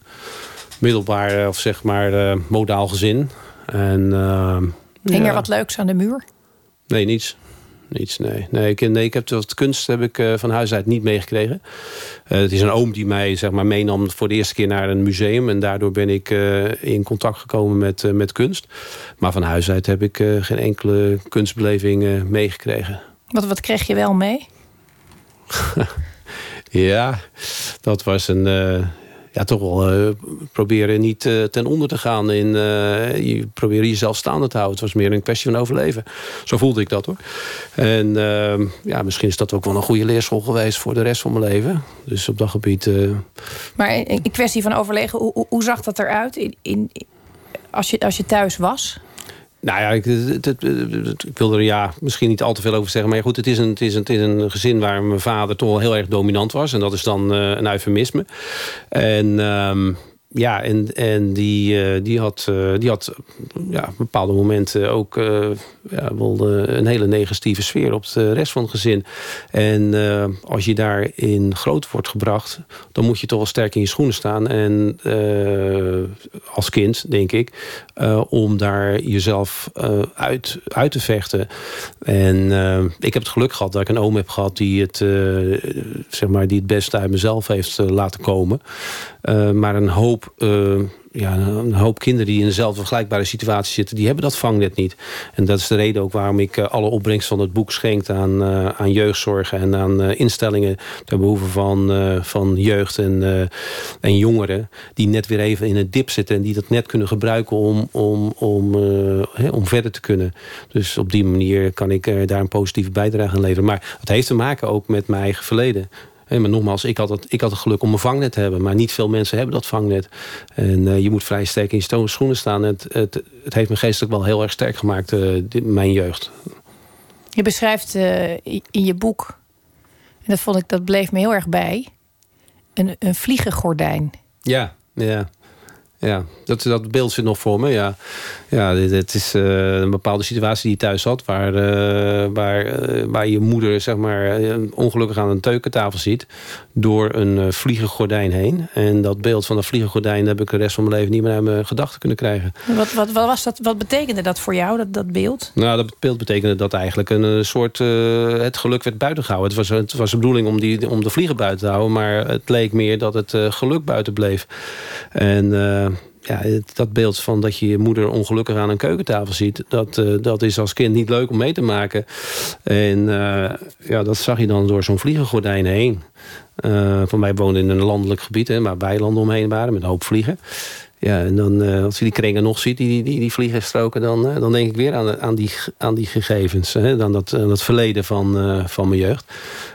Middelbaar, of zeg maar, modaal gezin. En, Hing er ja. wat leuks aan de muur? Nee, niets niets. Nee, nee, ik, nee, ik heb de kunst heb ik uh, van huis uit niet meegekregen. Uh, het is een oom die mij zeg maar, meenam voor de eerste keer naar een museum. En daardoor ben ik uh, in contact gekomen met, met kunst. Maar van huis uit heb ik geen enkele kunstbeleving meegekregen. Wat, wat kreeg je wel mee? ja, dat was een ja, toch wel proberen niet ten onder te gaan. In, je probeert jezelf staande te houden. Het was meer een kwestie van overleven. Zo voelde ik dat hoor. En ehm, ja, misschien is dat ook wel een goede leerschool geweest voor de rest van mijn leven. Dus op dat gebied. Maar in kwestie van overleven, hoe, hoe zag dat eruit in, in, als, je, als je thuis was? Nou ja, ik, het, ik wil er ja, misschien niet al te veel over zeggen. Maar goed, het is, een, het, is een, het is een gezin waar mijn vader toch wel heel erg dominant was. En dat is dan uh, een eufemisme. En um, ja, en, en die, uh, die had, uh, die had ja, op bepaalde momenten ook uh, ja, wel een hele negatieve sfeer op de rest van het gezin. En als je daarin groot wordt gebracht, dan moet je toch wel sterk in je schoenen staan. En als kind, denk ik, om daar jezelf uit, uit te vechten. En ik heb het geluk gehad dat ik een oom heb gehad die het, zeg maar, die het beste uit mezelf heeft laten komen. Maar een hoop uh, ja, een hoop kinderen die in dezelfde vergelijkbare situatie zitten... die hebben dat vangnet niet. En dat is de reden ook waarom ik eh, alle opbrengst van het boek schenkt... aan, uh, aan jeugdzorgen en aan instellingen ter behoeve van, van jeugd en, en jongeren... die net weer even in het dip zitten en die dat net kunnen gebruiken... om, om, om, om verder te kunnen. Dus op die manier kan ik daar een positieve bijdrage aan leveren. Maar het heeft te maken ook met mijn eigen verleden maar nogmaals, ik had, het, ik had het geluk om een vangnet te hebben. Maar niet veel mensen hebben dat vangnet. En uh, je moet vrij sterk in je schoenen staan. Het, het, het heeft me geestelijk wel heel erg sterk gemaakt, uh, mijn jeugd. Je beschrijft uh, in je boek, en dat, vond ik, dat bleef me heel erg bij, een, een vliegengordijn. Ja, ja. Ja, dat, dat beeld zit nog voor me. Ja, ja dit, is uh, een bepaalde situatie die je thuis had... waar, uh, waar, uh, waar je moeder zeg maar, ongelukkig aan een keukentafel ziet... door een vliegengordijn heen. En dat beeld van dat vliegengordijn... heb ik de rest van mijn leven niet meer uit mijn gedachten kunnen krijgen. Wat, wat, wat, was dat, wat betekende dat voor jou, dat, dat beeld? Nou, dat beeld betekende dat eigenlijk een soort... het geluk werd buiten gehouden. Het was, het was de bedoeling om, die, om de vliegen buiten te houden... maar het leek meer dat het geluk buiten bleef. En ja, dat beeld van dat je je moeder ongelukkig aan een keukentafel ziet... dat, uh, dat is als kind niet leuk om mee te maken. En uh, ja, dat zag je dan door zo'n vliegengordijn heen. Uh, van mij woonde in een landelijk gebied, hè, waar weilanden omheen waren... met een hoop vliegen. Ja, en dan, uh, als je die kringen nog ziet, die, die, die vliegenstroken... dan, uh, dan denk ik weer aan, aan, die, aan die gegevens. Hè, dan dat, dat verleden van, van mijn jeugd.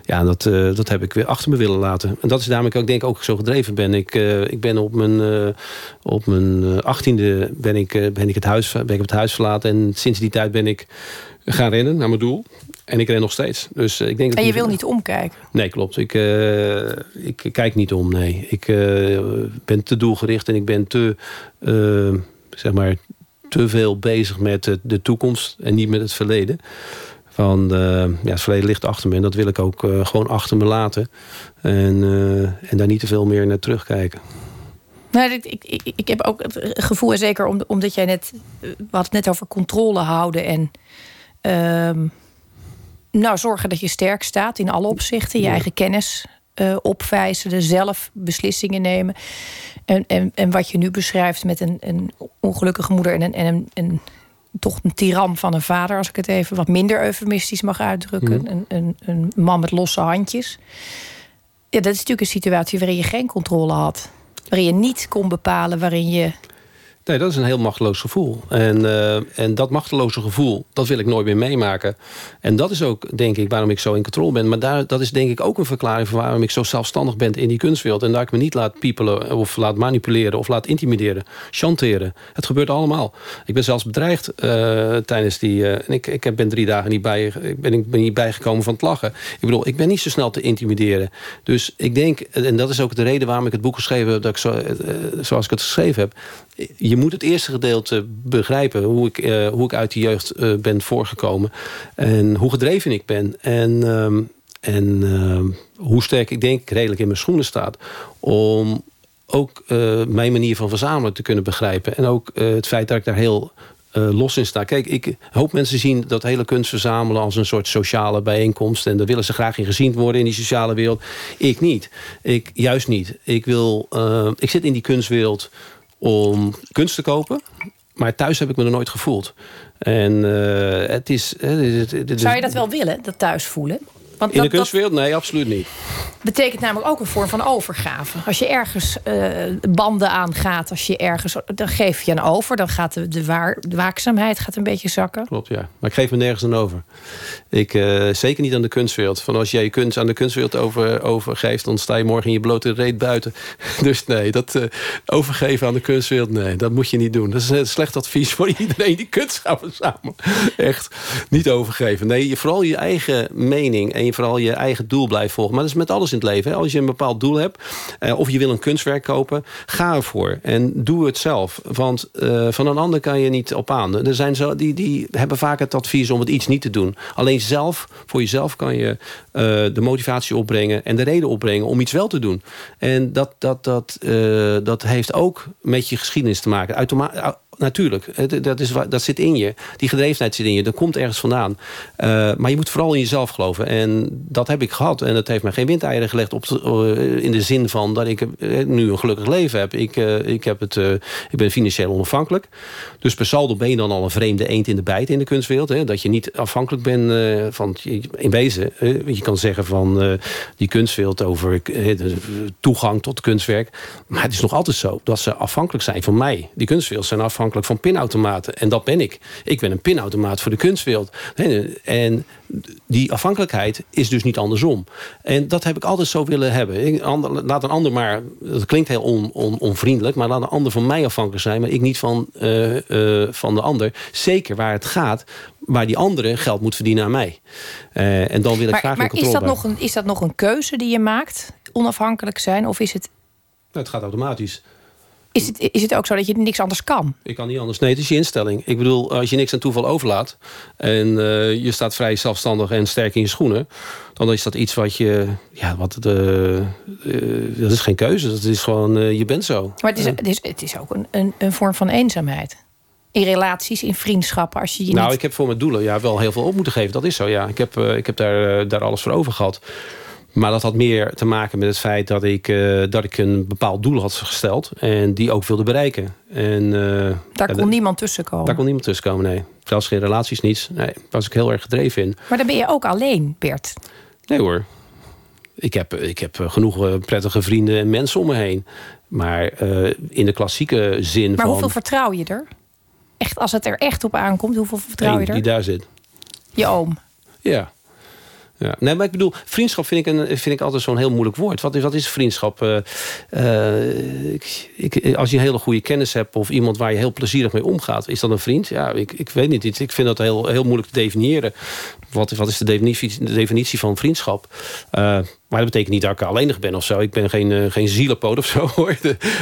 Ja, dat, dat heb ik weer achter me willen laten. En dat is ik ook denk ook zo gedreven ben. Ik, ik ben op mijn, op mijn achttiende ben ik, ben, ik het huis, ben ik het huis verlaten. En sinds die tijd ben ik gaan rennen naar mijn doel. En ik ren nog steeds. Dus ik denk en je wil niet omkijken? Nee, klopt. Ik, uh, ik kijk niet om, nee. Ik uh, ben te doelgericht en ik ben te, uh, zeg maar, te veel bezig met de toekomst en niet met het verleden. Van, ja, het verleden ligt achter me en dat wil ik ook gewoon achter me laten. En, en daar niet te veel meer naar terugkijken. Nou, ik, ik, ik heb ook het gevoel, zeker omdat jij net... We hadden het net over controle houden en... Ehm, nou, zorgen dat je sterk staat in alle opzichten. Je eigen kennis uh, opvijzelen, zelf beslissingen nemen. En, en, en wat je nu beschrijft met een, een ongelukkige moeder en een, en een, een toch een tiran van een vader, als ik het even wat minder eufemistisch mag uitdrukken. Mhm. Een, een, een man met losse handjes. Ja, dat is natuurlijk een situatie waarin je geen controle had. Waarin je niet kon bepalen waarin je Nee, dat is een heel machteloos gevoel. En, uh, en dat machteloze gevoel, dat wil ik nooit meer meemaken. En dat is ook, denk ik, waarom ik zo in controle ben. Maar daar, dat is denk ik ook een verklaring voor waarom ik zo zelfstandig ben in die kunstwereld. En dat ik me niet laat piepelen of laat manipuleren of laat intimideren, chanteren. Het gebeurt allemaal. Ik ben zelfs bedreigd uh, tijdens die... Uh, en ik, ik ben drie dagen niet, bij, ik ben, ik ben niet bijgekomen van het lachen. Ik bedoel, ik ben niet zo snel te intimideren. Dus ik denk, en dat is ook de reden waarom ik het boek geschreven heb... Dat ik zo, zoals ik het geschreven heb je moet het eerste gedeelte begrijpen. Hoe ik, uh, hoe ik uit die jeugd uh, ben voorgekomen. En hoe gedreven ik ben. En, uh, en ehm, hoe sterk ik denk redelijk in mijn schoenen staat. Om ook eh, mijn manier van verzamelen te kunnen begrijpen. En ook het feit dat ik daar heel los in sta. Kijk, ik hoop mensen zien dat hele kunst verzamelen als een soort sociale bijeenkomst. En daar willen ze graag in gezien worden in die sociale wereld. Ik niet. Ik juist niet. Ik, wil, ik zit in die kunstwereld om kunst te kopen. Maar thuis heb ik me er nooit gevoeld. En uh, het is... Zou je dat wel willen, dat thuis voelen? Want In de dat, dat kunstwereld? Nee, absoluut niet. betekent namelijk ook een vorm van overgave. Als je ergens eh, banden aangaat, als je ergens, dan geef je een over. Dan gaat de, de, waar, de waakzaamheid gaat een beetje zakken. Klopt, ja. Maar ik geef me nergens aan over. Ik, eh, zeker niet aan de kunstwereld. Van als jij je kunst aan de kunstwereld over, overgeeft... dan sta je morgen in je blote reet buiten. Dus nee, dat eh, overgeven aan de kunstwereld... nee, dat moet je niet doen. Dat is een slecht advies voor iedereen die kunst gaat verzamelen. Echt, niet overgeven. Nee, je, vooral je eigen mening... en je, vooral je eigen doel blijft volgen. Maar dat is met alles in het leven. Hè. Als je een bepaald doel hebt... eh, of je wil een kunstwerk kopen... ga ervoor en doe het zelf. Want eh, van een ander kan je niet op aan. Er zijn zo, die, die hebben vaak het advies om het iets niet te doen. Alleen zelf, voor jezelf kan je eh, de motivatie opbrengen... en de reden opbrengen om iets wel te doen. En dat, dat, dat, eh, dat heeft ook met je geschiedenis te maken. Automa Natuurlijk, dat, is, dat zit in je. Die gedrevenheid zit in je. Dat komt ergens vandaan. Eh, maar je moet vooral in jezelf geloven. En dat heb ik gehad. En dat heeft mij geen windeieren gelegd. Op eh, in de zin van dat ik eh, nu een gelukkig leven heb. Ik, ik, heb het, ik ben financieel onafhankelijk. Dus per saldo ben je dan al een vreemde eend in de bijt in de kunstwereld. Hè? Dat je niet afhankelijk bent van... In wezen, je kan zeggen van die kunstwereld over toegang tot kunstwerk. Maar het is nog altijd zo dat ze afhankelijk zijn van mij. Die kunstwereld zijn afhankelijk van pinautomaten. En dat ben ik. Ik ben een pinautomaat voor de kunstwereld. En die afhankelijkheid is dus niet andersom. En dat heb ik altijd zo willen hebben. Ik- ander- laat een ander maar, dat klinkt heel on, on- onvriendelijk... maar laat een ander van mij afhankelijk zijn... maar ik niet van, eh, eh, van de ander. Zeker waar het gaat, waar die andere geld moet verdienen aan mij. Eh, en dan wil ik Maar, graag maar een is, controle dat bij. nog een, is dat nog een keuze die je maakt? Onafhankelijk zijn? Of is het, Nou, het gaat automatisch. Is, het, is het ook zo dat je niks anders kan? Ik kan niet anders. Nee, het is je instelling. Ik bedoel, als je niks aan toeval overlaat... en eh, je staat vrij zelfstandig en sterk in je schoenen... dan is dat iets wat je... Ja, wat de, eh, dat is geen keuze. Dat is gewoon, eh, je bent zo. Maar het is, het is, het is ook een, een, een vorm van eenzaamheid. In relaties, in vriendschappen. Als je je nou, niet... ik heb voor mijn doelen ja, wel heel veel op moeten geven. Dat is zo, ja. Ik heb, eh, ik heb daar, eh, daar alles voor over gehad. Maar dat had meer te maken met het feit dat ik, eh, dat ik een bepaald doel had gesteld... en die ook wilde bereiken. En, eh, Daar ja, kon niemand tussenkomen. Daar kon niemand tussenkomen, nee. Zelfs geen relaties, niets. Nee, daar was ik heel erg gedreven in. Maar dan ben je ook alleen, Bert. Nee hoor. Ik heb, ik heb eh, genoeg prettige vrienden en mensen om me heen. Maar in de klassieke zin Maar van... hoeveel vertrouw je er? Echt, als het er echt op aankomt, hoeveel vertrouw je er? die daar zit. Je oom. Ja. Ja. Nee, maar ik bedoel, vriendschap vind ik, een, vind ik altijd zo'n heel moeilijk woord. Wat is, wat is vriendschap? Eh, eh, ik, als je een hele goede kennis hebt of iemand waar je heel plezierig mee omgaat, is dat een vriend? Ja, ik, ik weet niet. Ik vind dat heel, heel moeilijk te definiëren. Wat, wat is de definitie, de definitie van vriendschap? Eh, maar dat betekent niet dat ik alleenig ben of zo. Ik ben geen, uh, geen zielenpoot of zo. Hoor.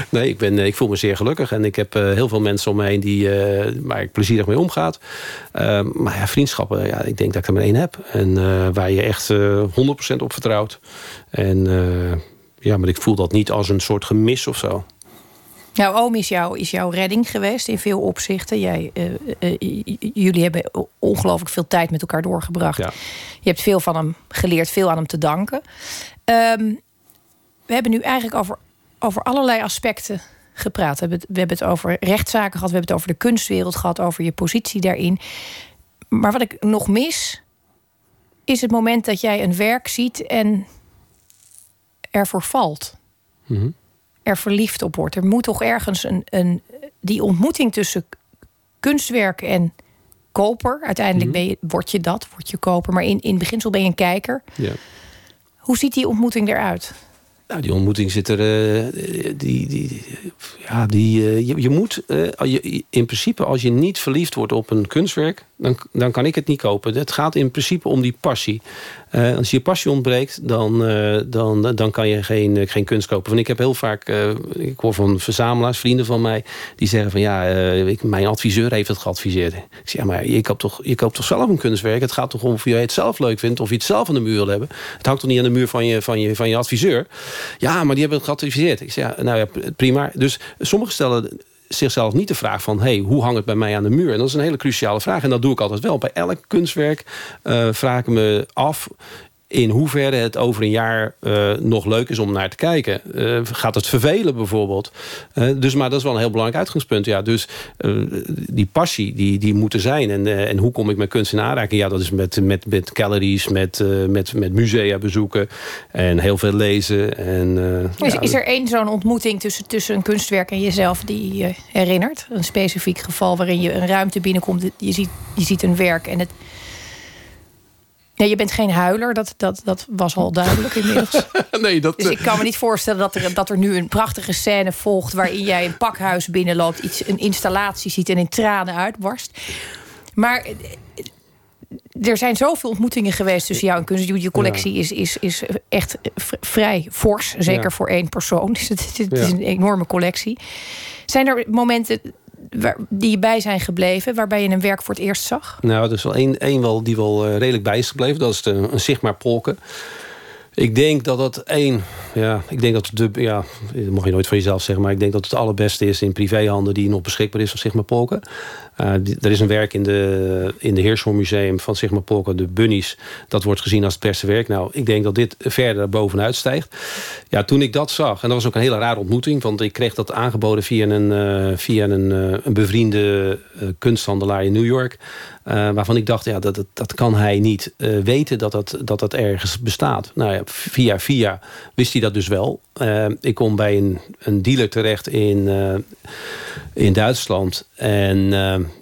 Nee, ik, ben, ik voel me zeer gelukkig. En ik heb heel veel mensen om me heen die, waar ik plezierig mee omgaat. Maar ja, vriendschappen, ja, ik denk dat ik er maar één heb. En waar je echt 100% op vertrouwt. En ja, maar ik voel dat niet als een soort gemis of zo. Jouw oom is, jou, is jouw redding geweest in veel opzichten. Jij, uh, uh, jullie hebben ongelooflijk veel tijd met elkaar doorgebracht. Ja. Je hebt veel van hem geleerd, veel aan hem te danken. Um, we hebben nu eigenlijk over, over allerlei aspecten gepraat. We hebben, het, we hebben het over rechtszaken gehad, we hebben het over de kunstwereld gehad, over je positie daarin. Maar wat ik nog mis, is het moment dat jij een werk ziet en ervoor valt. Mm -hmm er verliefd op wordt. Er moet toch ergens een, een die ontmoeting tussen kunstwerk en koper. Uiteindelijk ben je, word je dat, word je koper. Maar in, in beginsel ben je een kijker. Ja. Hoe ziet die ontmoeting eruit? Nou, die ontmoeting zit er. Uh, die, die, ja, die, uh, je, je moet. Uh, je, in principe, als je niet verliefd wordt op een kunstwerk. Dan, dan kan ik het niet kopen. Het gaat in principe om die passie. Als je passie ontbreekt, dan, dan, dan kan je geen, geen kunst kopen. Want ik heb heel vaak. ik hoor van verzamelaars, vrienden van mij. die zeggen van ja, ik, mijn adviseur heeft het geadviseerd. Ik zeg ja, maar je koopt, toch, je koopt toch zelf een kunstwerk? Het gaat toch om of je het zelf leuk vindt. of je het zelf aan de muur wil hebben. Het hangt toch niet aan de muur van je, van je, van je adviseur. Ja, maar die hebben het geadviseerd. Ik zeg, ja, nou ja, prima. Dus sommigen stellen zichzelf niet de vraag van... hey, hoe hangt het bij mij aan de muur? En dat is een hele cruciale vraag. En dat doe ik altijd wel. Bij elk kunstwerk uh, vraag ik me af... in hoeverre het over een jaar uh, nog leuk is om naar te kijken. Uh, gaat het vervelen bijvoorbeeld? Uh, dus, maar dat is wel een heel belangrijk uitgangspunt. Ja, dus die passie, die, die moet er zijn. En, en hoe kom ik met kunst in aanraking? Ja, dat is met, met, met galleries, met, met, met musea bezoeken. En heel veel lezen. En, is, is er één zo'n ontmoeting tussen, tussen een kunstwerk en jezelf... die je herinnert? Een specifiek geval waarin je een ruimte binnenkomt... je ziet, je ziet een werk en het Nee, je bent geen huiler, dat, dat, dat was al duidelijk inmiddels. nee, dat, dus ik kan me niet voorstellen dat er, dat er nu een prachtige scène volgt... waarin jij een pakhuis binnenloopt, iets, een installatie ziet... en in tranen uitbarst. Maar eh, er zijn zoveel ontmoetingen geweest tussen jou en kunst. Je collectie is, is, is echt vrij fors, zeker voor één persoon. Dus het, het is een enorme collectie. Zijn er momenten die je bij zijn gebleven, waarbij je een werk voor het eerst zag? Nou, er is wel één, één wel die wel eh, redelijk bij is gebleven. Dat is de, een Sigmar Polken. Ik denk dat dat één, ja, ik denk dat de, ja, dat mag je nooit van jezelf zeggen, maar ik denk dat het het allerbeste is in privéhanden die nog beschikbaar is van Sigma Polken. Uh, er is een werk in de, in de Museum van Sigma Polken, de Bunnies. Dat wordt gezien als het beste werk. Nou, ik denk dat dit verder bovenuit stijgt. Ja, toen ik dat zag, en dat was ook een hele rare ontmoeting, want ik kreeg dat aangeboden via een, uh, via een, uh, een bevriende kunsthandelaar in New York. Uh, waarvan ik dacht, ja, dat, dat, dat kan hij niet uh, weten dat dat, dat dat ergens bestaat. Nou ja, via via wist hij dat dus wel. Uh, ik kom bij een, een dealer terecht in, in Duitsland. En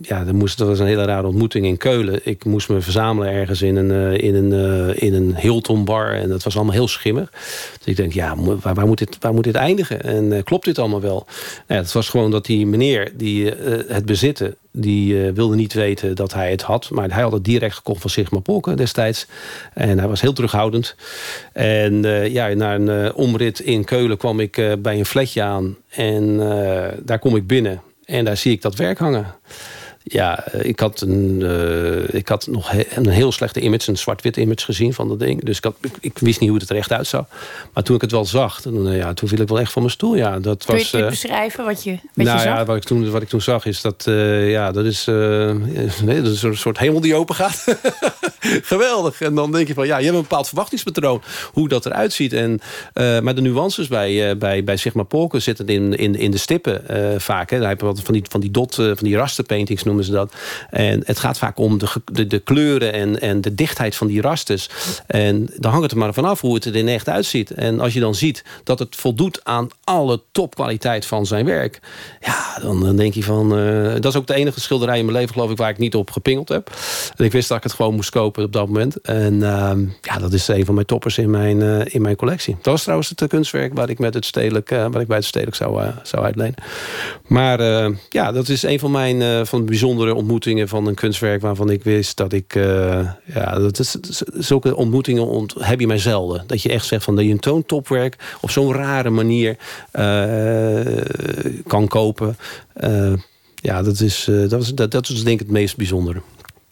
ja, er moest, dat was een hele rare ontmoeting in Keulen. Ik moest me verzamelen ergens in een, in een, in een Hilton bar. En dat was allemaal heel schimmig. Dus ik denk, ja, waar, waar moet, dit, waar moet dit eindigen? En klopt dit allemaal wel? Nou, het was gewoon dat die meneer die het bezitten die uh, wilde niet weten dat hij het had. Maar hij had het direct gekocht van Sigma Polken destijds. En hij was heel terughoudend. En uh, ja, na een uh, omrit in Keulen kwam ik bij een flatje aan. En daar kom ik binnen. En daar zie ik dat werk hangen. Ja, eh, ik had, een, uh, ik had nog een heel slechte image, een zwart-wit image gezien van dat ding. Dus ik, had, ik, wist niet hoe het er echt uitzag. Maar toen ik het wel zag, dan, uh, ja, toen viel ik wel echt van mijn stoel. Ja, dat Kun was, je het beschrijven wat je, wat nou, je zag? Ja, wat, ik toen, wat ik toen zag is dat, ja, dat is, nee, dat is een soort hemel die open gaat. Geweldig. En dan denk je van, ja, je hebt een bepaald verwachtingspatroon hoe dat eruit ziet. En, maar de nuances bij, bij, bij Sigma Polken zitten in, in, in de stippen vaak. Hè. Daar heb je wat van die, van die dot, van die rasterpaintings noemen ze dat. En het gaat vaak om de, de, de, kleuren en, en de dichtheid van die rasters. En dan hangt het er maar vanaf hoe het er in echt uitziet. En als je dan ziet dat het voldoet aan alle topkwaliteit van zijn werk. Ja, dan, dan denk je van... Uh, dat is ook de enige schilderij in mijn leven geloof ik waar ik niet op gepingeld heb. En ik wist dat ik het gewoon moest kopen op dat moment. En uh, ja, dat is een van mijn toppers in mijn, uh, in mijn collectie. Dat was trouwens het kunstwerk waar ik, met het stedelijk, waar ik bij het stedelijk zou, zou uitlenen. Maar ja, dat is een van mijn van de bijzondere ontmoetingen van een kunstwerk waarvan ik wist dat ik. Uh, ja, dat is, zulke ontmoetingen ont, heb je mij zelden. Dat je echt zegt van dat je een toontopwerk op zo'n rare manier uh, kan kopen. Uh, ja, dat is, dat, is, dat, dat is denk ik het meest bijzondere.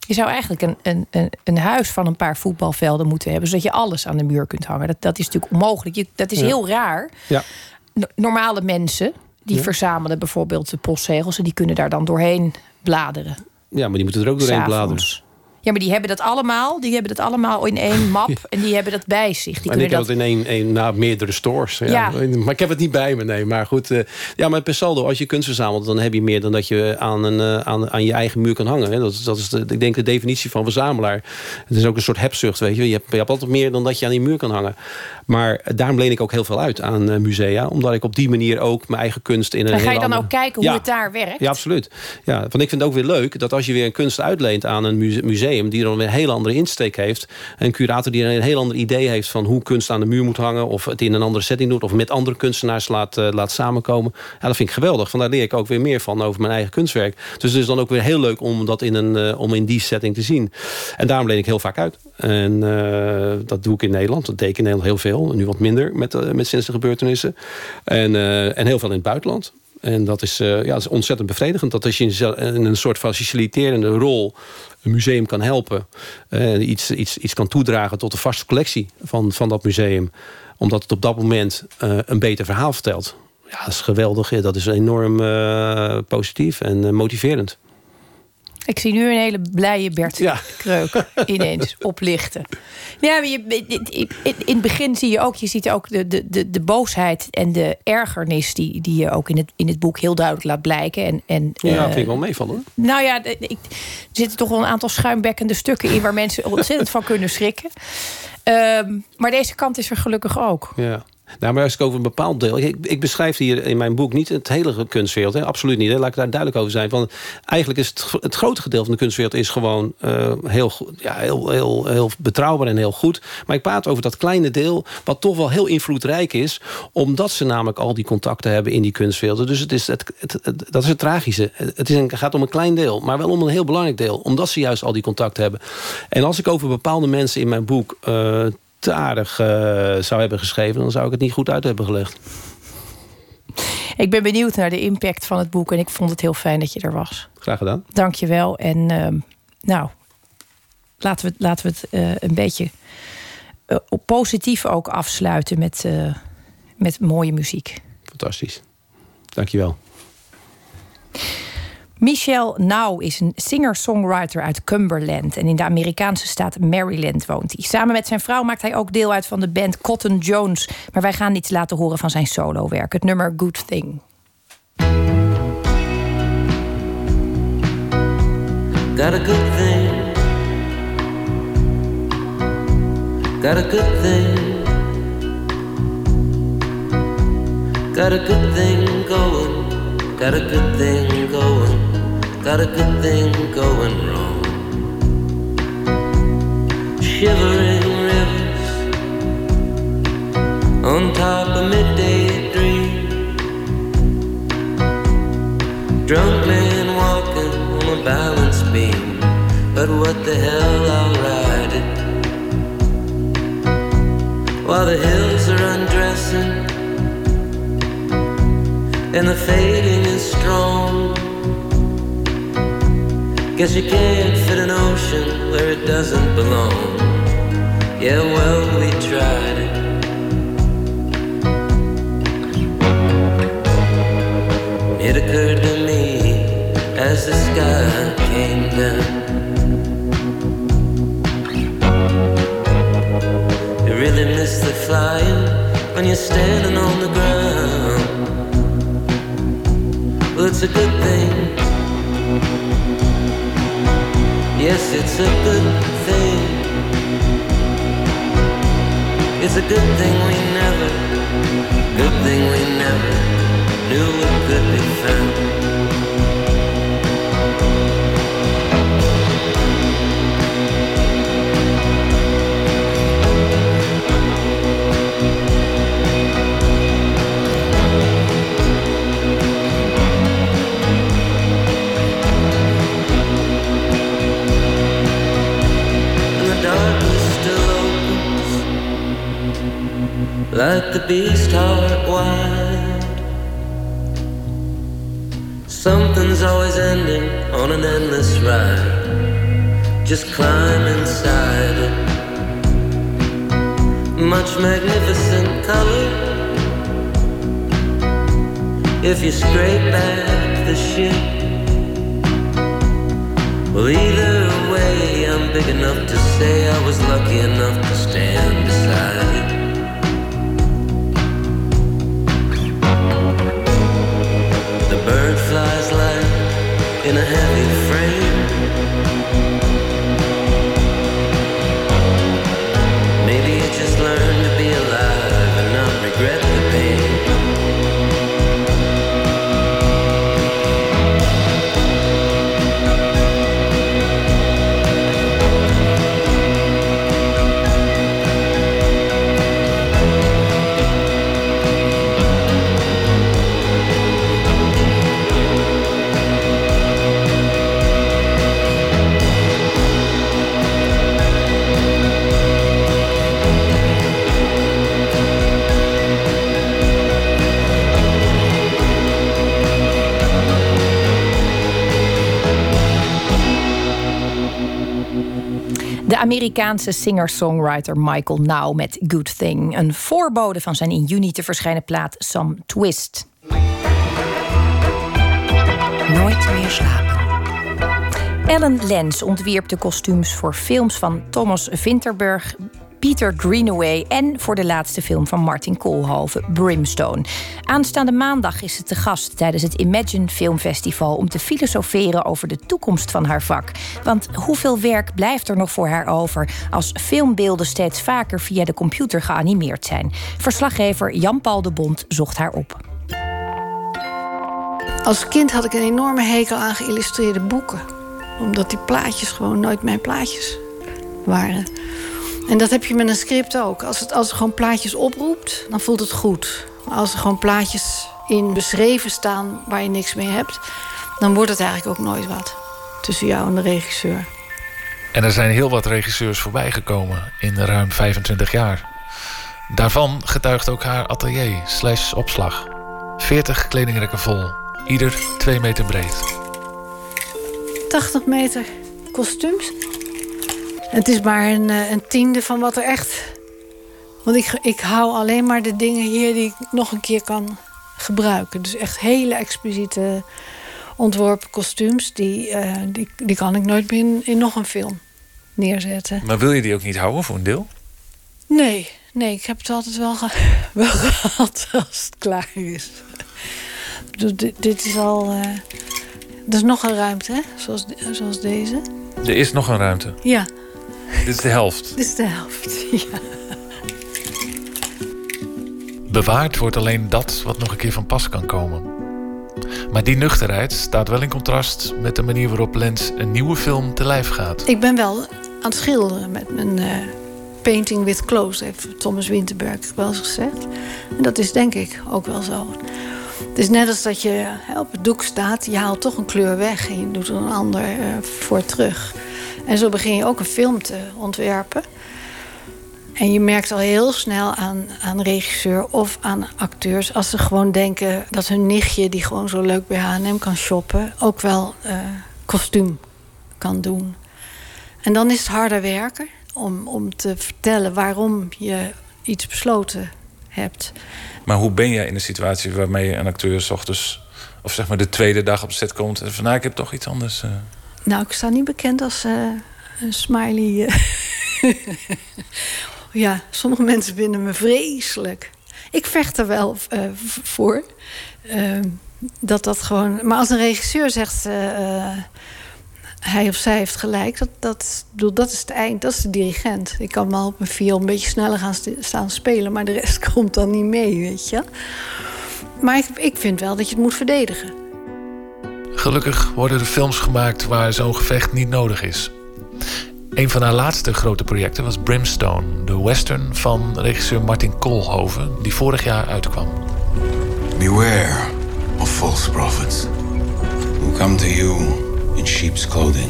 Je zou eigenlijk een, een, een huis van een paar voetbalvelden moeten hebben, zodat je alles aan de muur kunt hangen. Dat, dat is natuurlijk onmogelijk. Je, dat is ja. heel raar. Ja. Normale mensen die ja. verzamelen bijvoorbeeld de postzegels en die kunnen daar dan doorheen bladeren. Ja, maar die moeten er ook doorheen bladeren. Ja, maar die hebben dat allemaal. Die hebben dat allemaal in één map. En die hebben dat bij zich. Die en ik heb dat in één, één na meerdere stores. Ja. ja. Maar ik heb het niet bij me, nee. Maar goed, uh, ja, maar per saldo, als je kunst verzamelt... dan heb je meer dan dat je aan, een, uh, aan, aan je eigen muur kan hangen. Hè. Dat, dat is, de, ik denk, de definitie van verzamelaar. Het is ook een soort hebzucht, weet je. Je hebt, je hebt altijd meer dan dat je aan die muur kan hangen. Maar daarom leen ik ook heel veel uit aan uh, musea. Omdat ik op die manier ook mijn eigen kunst in een En ga je dan andere... ook kijken hoe ja. het daar werkt? Ja, absoluut. Ja, want ik vind het ook weer leuk dat als je weer een kunst uitleent aan een museum... die dan weer een hele andere insteek heeft. Een curator die een heel ander idee heeft... van hoe kunst aan de muur moet hangen... of het in een andere setting doet... of met andere kunstenaars laat, uh, laat samenkomen. Ja, dat vind ik geweldig. Vandaar leer ik ook weer meer van over mijn eigen kunstwerk. Dus het is dan ook weer heel leuk om dat in, een, uh, om in die setting te zien. En daarom leen ik heel vaak uit. En uh, dat doe ik in Nederland. Dat deed in Nederland heel veel. Nu wat minder met, met sinds de gebeurtenissen. En, en heel veel in het buitenland. En dat is, ja, dat is ontzettend bevredigend. Dat als je in een soort faciliterende rol een museum kan helpen. iets, iets, iets kan toedragen tot de vaste collectie van, van dat museum. Omdat het op dat moment een beter verhaal vertelt. Ja, dat is geweldig. Dat is enorm positief en motiverend. Ik zie nu een hele blije Bert Ja. Kreuk ineens oplichten. Ja, maar je, in het begin zie je ook, je ziet ook de, de, de, de boosheid en de ergernis die, die je ook in het, in het boek heel duidelijk laat blijken. En, en, Ja, eh, vind ik wel meevallen. hoor. nou ja, ik, er zitten toch wel een aantal schuimbekkende stukken in waar mensen ontzettend van kunnen schrikken. Ehm, maar deze kant is er gelukkig ook. Ja. Nou, maar als ik over een bepaald deel... Ik, ik beschrijf hier in mijn boek niet het hele kunstwereld. Hè? Absoluut niet. Hè? Laat ik daar duidelijk over zijn. Van, eigenlijk is het, het grote gedeelte van de kunstwereld... is gewoon eh, heel, ja, heel, heel, heel betrouwbaar en heel goed. Maar ik praat over dat kleine deel... wat toch wel heel invloedrijk is... omdat ze namelijk al die contacten hebben in die kunstwerelden. Dus het is het, dat is het tragische. Het is gaat om een klein deel, maar wel om een heel belangrijk deel. Omdat ze juist al die contacten hebben. En als ik over bepaalde mensen in mijn boek... eh, aardig eh, zou hebben geschreven... dan zou ik het niet goed uit hebben gelegd. Ik ben benieuwd naar de impact van het boek en ik vond het heel fijn dat je er was. Graag gedaan. Dank je wel. En ehm, nou, laten we, het- laten we het eh, een beetje eh, op positief ook afsluiten met, met mooie muziek. Fantastisch. Dankjewel. Michelle Now is een singer-songwriter uit Cumberland. En in de Amerikaanse staat Maryland woont hij. Samen met zijn vrouw maakt hij ook deel uit van de band Cotton Jones. Maar wij gaan iets laten horen van zijn solowerk. Het nummer Good Thing. Got a good thing. Got a good thing. Got a good thing going. Got a good thing going. Got a good thing going wrong. Shivering rivers on top of midday dream. Drunk man walking on a balance beam. But what the hell, I'll ride it. While the hills are undressing and the fading is strong. Guess you can't fit an ocean where it doesn't belong. Yeah, well, we tried it. It occurred to me as the sky came down. You really miss the flying when you're standing on the ground. Well, it's a good thing. Yes, it's a good thing. It's a good thing we never, good thing we never knew it could be found. Like the beast heart wide. Something's always ending on an endless ride. Just climb inside it. Much magnificent color. If you scrape back the ship. Well, either way, I'm big enough to say I was lucky enough to stand beside it. In a heavy De Amerikaanse singer-songwriter Michael Now met Good Thing. Een voorbode van zijn in juni te verschijnen plaat Some Twist. Nooit meer slapen. Ellen Lens ontwierp de kostuums voor films van Thomas Vinterberg, Peter Greenaway en voor de laatste film van Martin Koolhoven, Brimstone. Aanstaande maandag is ze te gast tijdens het Imagine Filmfestival om te filosoferen over de toekomst van haar vak. Want hoeveel werk blijft er nog voor haar over als filmbeelden steeds vaker via de computer geanimeerd zijn? Verslaggever Jan-Paul de Bond zocht haar op. Als kind had ik een enorme hekel aan geïllustreerde boeken. Omdat die plaatjes gewoon nooit mijn plaatjes waren. En dat heb je met een script ook. Als het, als het gewoon plaatjes oproept, dan voelt het goed. Maar als er gewoon plaatjes in beschreven staan waar je niks mee hebt, dan wordt het eigenlijk ook nooit wat tussen jou en de regisseur. En er zijn heel wat regisseurs voorbijgekomen in ruim 25 jaar. Daarvan getuigt ook haar atelier slash opslag. 40 kledingrekken vol, ieder 2 meter breed. 80 meter kostuums. Het is maar een, eh, een tiende van wat er echt. Want ik, ik hou alleen maar de dingen hier die ik nog een keer kan gebruiken. Dus echt hele expliciete ontworpen kostuums. Die, uh, die, die kan ik nooit meer in, in nog een film neerzetten. Maar wil je die ook niet houden voor een deel? Nee, nee, ik heb het altijd wel, ge wel gehad als het klaar is. Dus dit, dit is al. Uh, er is nog een ruimte, hè? Zoals, zoals deze. Er is nog een ruimte? Ja. Dit is de helft? Dit is de helft, ja. Bewaard wordt alleen dat wat nog een keer van pas kan komen. Maar die nuchterheid staat wel in contrast met de manier waarop Lens een nieuwe film te lijf gaat. Ik ben wel aan het schilderen met mijn uh, painting with clothes, heeft Thomas Winterberg wel eens gezegd. En dat is denk ik ook wel zo. Het is net als dat je op het doek staat, je haalt toch een kleur weg en je doet er een ander uh, voor terug. En zo begin je ook een film te ontwerpen. En je merkt al heel snel aan, aan regisseur of aan acteurs... als ze gewoon denken dat hun nichtje... die gewoon zo leuk bij H&M kan shoppen... ook wel uh, kostuum kan doen. En dan is het harder werken om, om te vertellen... waarom je iets besloten hebt. Maar hoe ben jij in een situatie waarmee een acteur... S ochtends, of zeg maar de tweede dag op de set komt... en van nou, ik heb toch iets anders... Uh... Nou, ik sta niet bekend als uh, een smiley. Uh. ja, sommige mensen vinden me vreselijk. Ik vecht er wel uh, voor. Ehm, dat dat gewoon. Maar als een regisseur zegt. hij of zij heeft gelijk. Dat, dat, bedoel, dat is het eind. Dat is de dirigent. Ik kan wel op mijn viool een beetje sneller gaan staan spelen. Maar de rest komt dan niet mee, weet je. Maar ik, ik vind wel dat je het moet verdedigen. Gelukkig worden er films gemaakt waar zo'n gevecht niet nodig is. Een van haar laatste grote projecten was Brimstone, de western van regisseur Martin Koolhoven, die vorig jaar uitkwam. Beware of false prophets who come to you in sheep's clothing,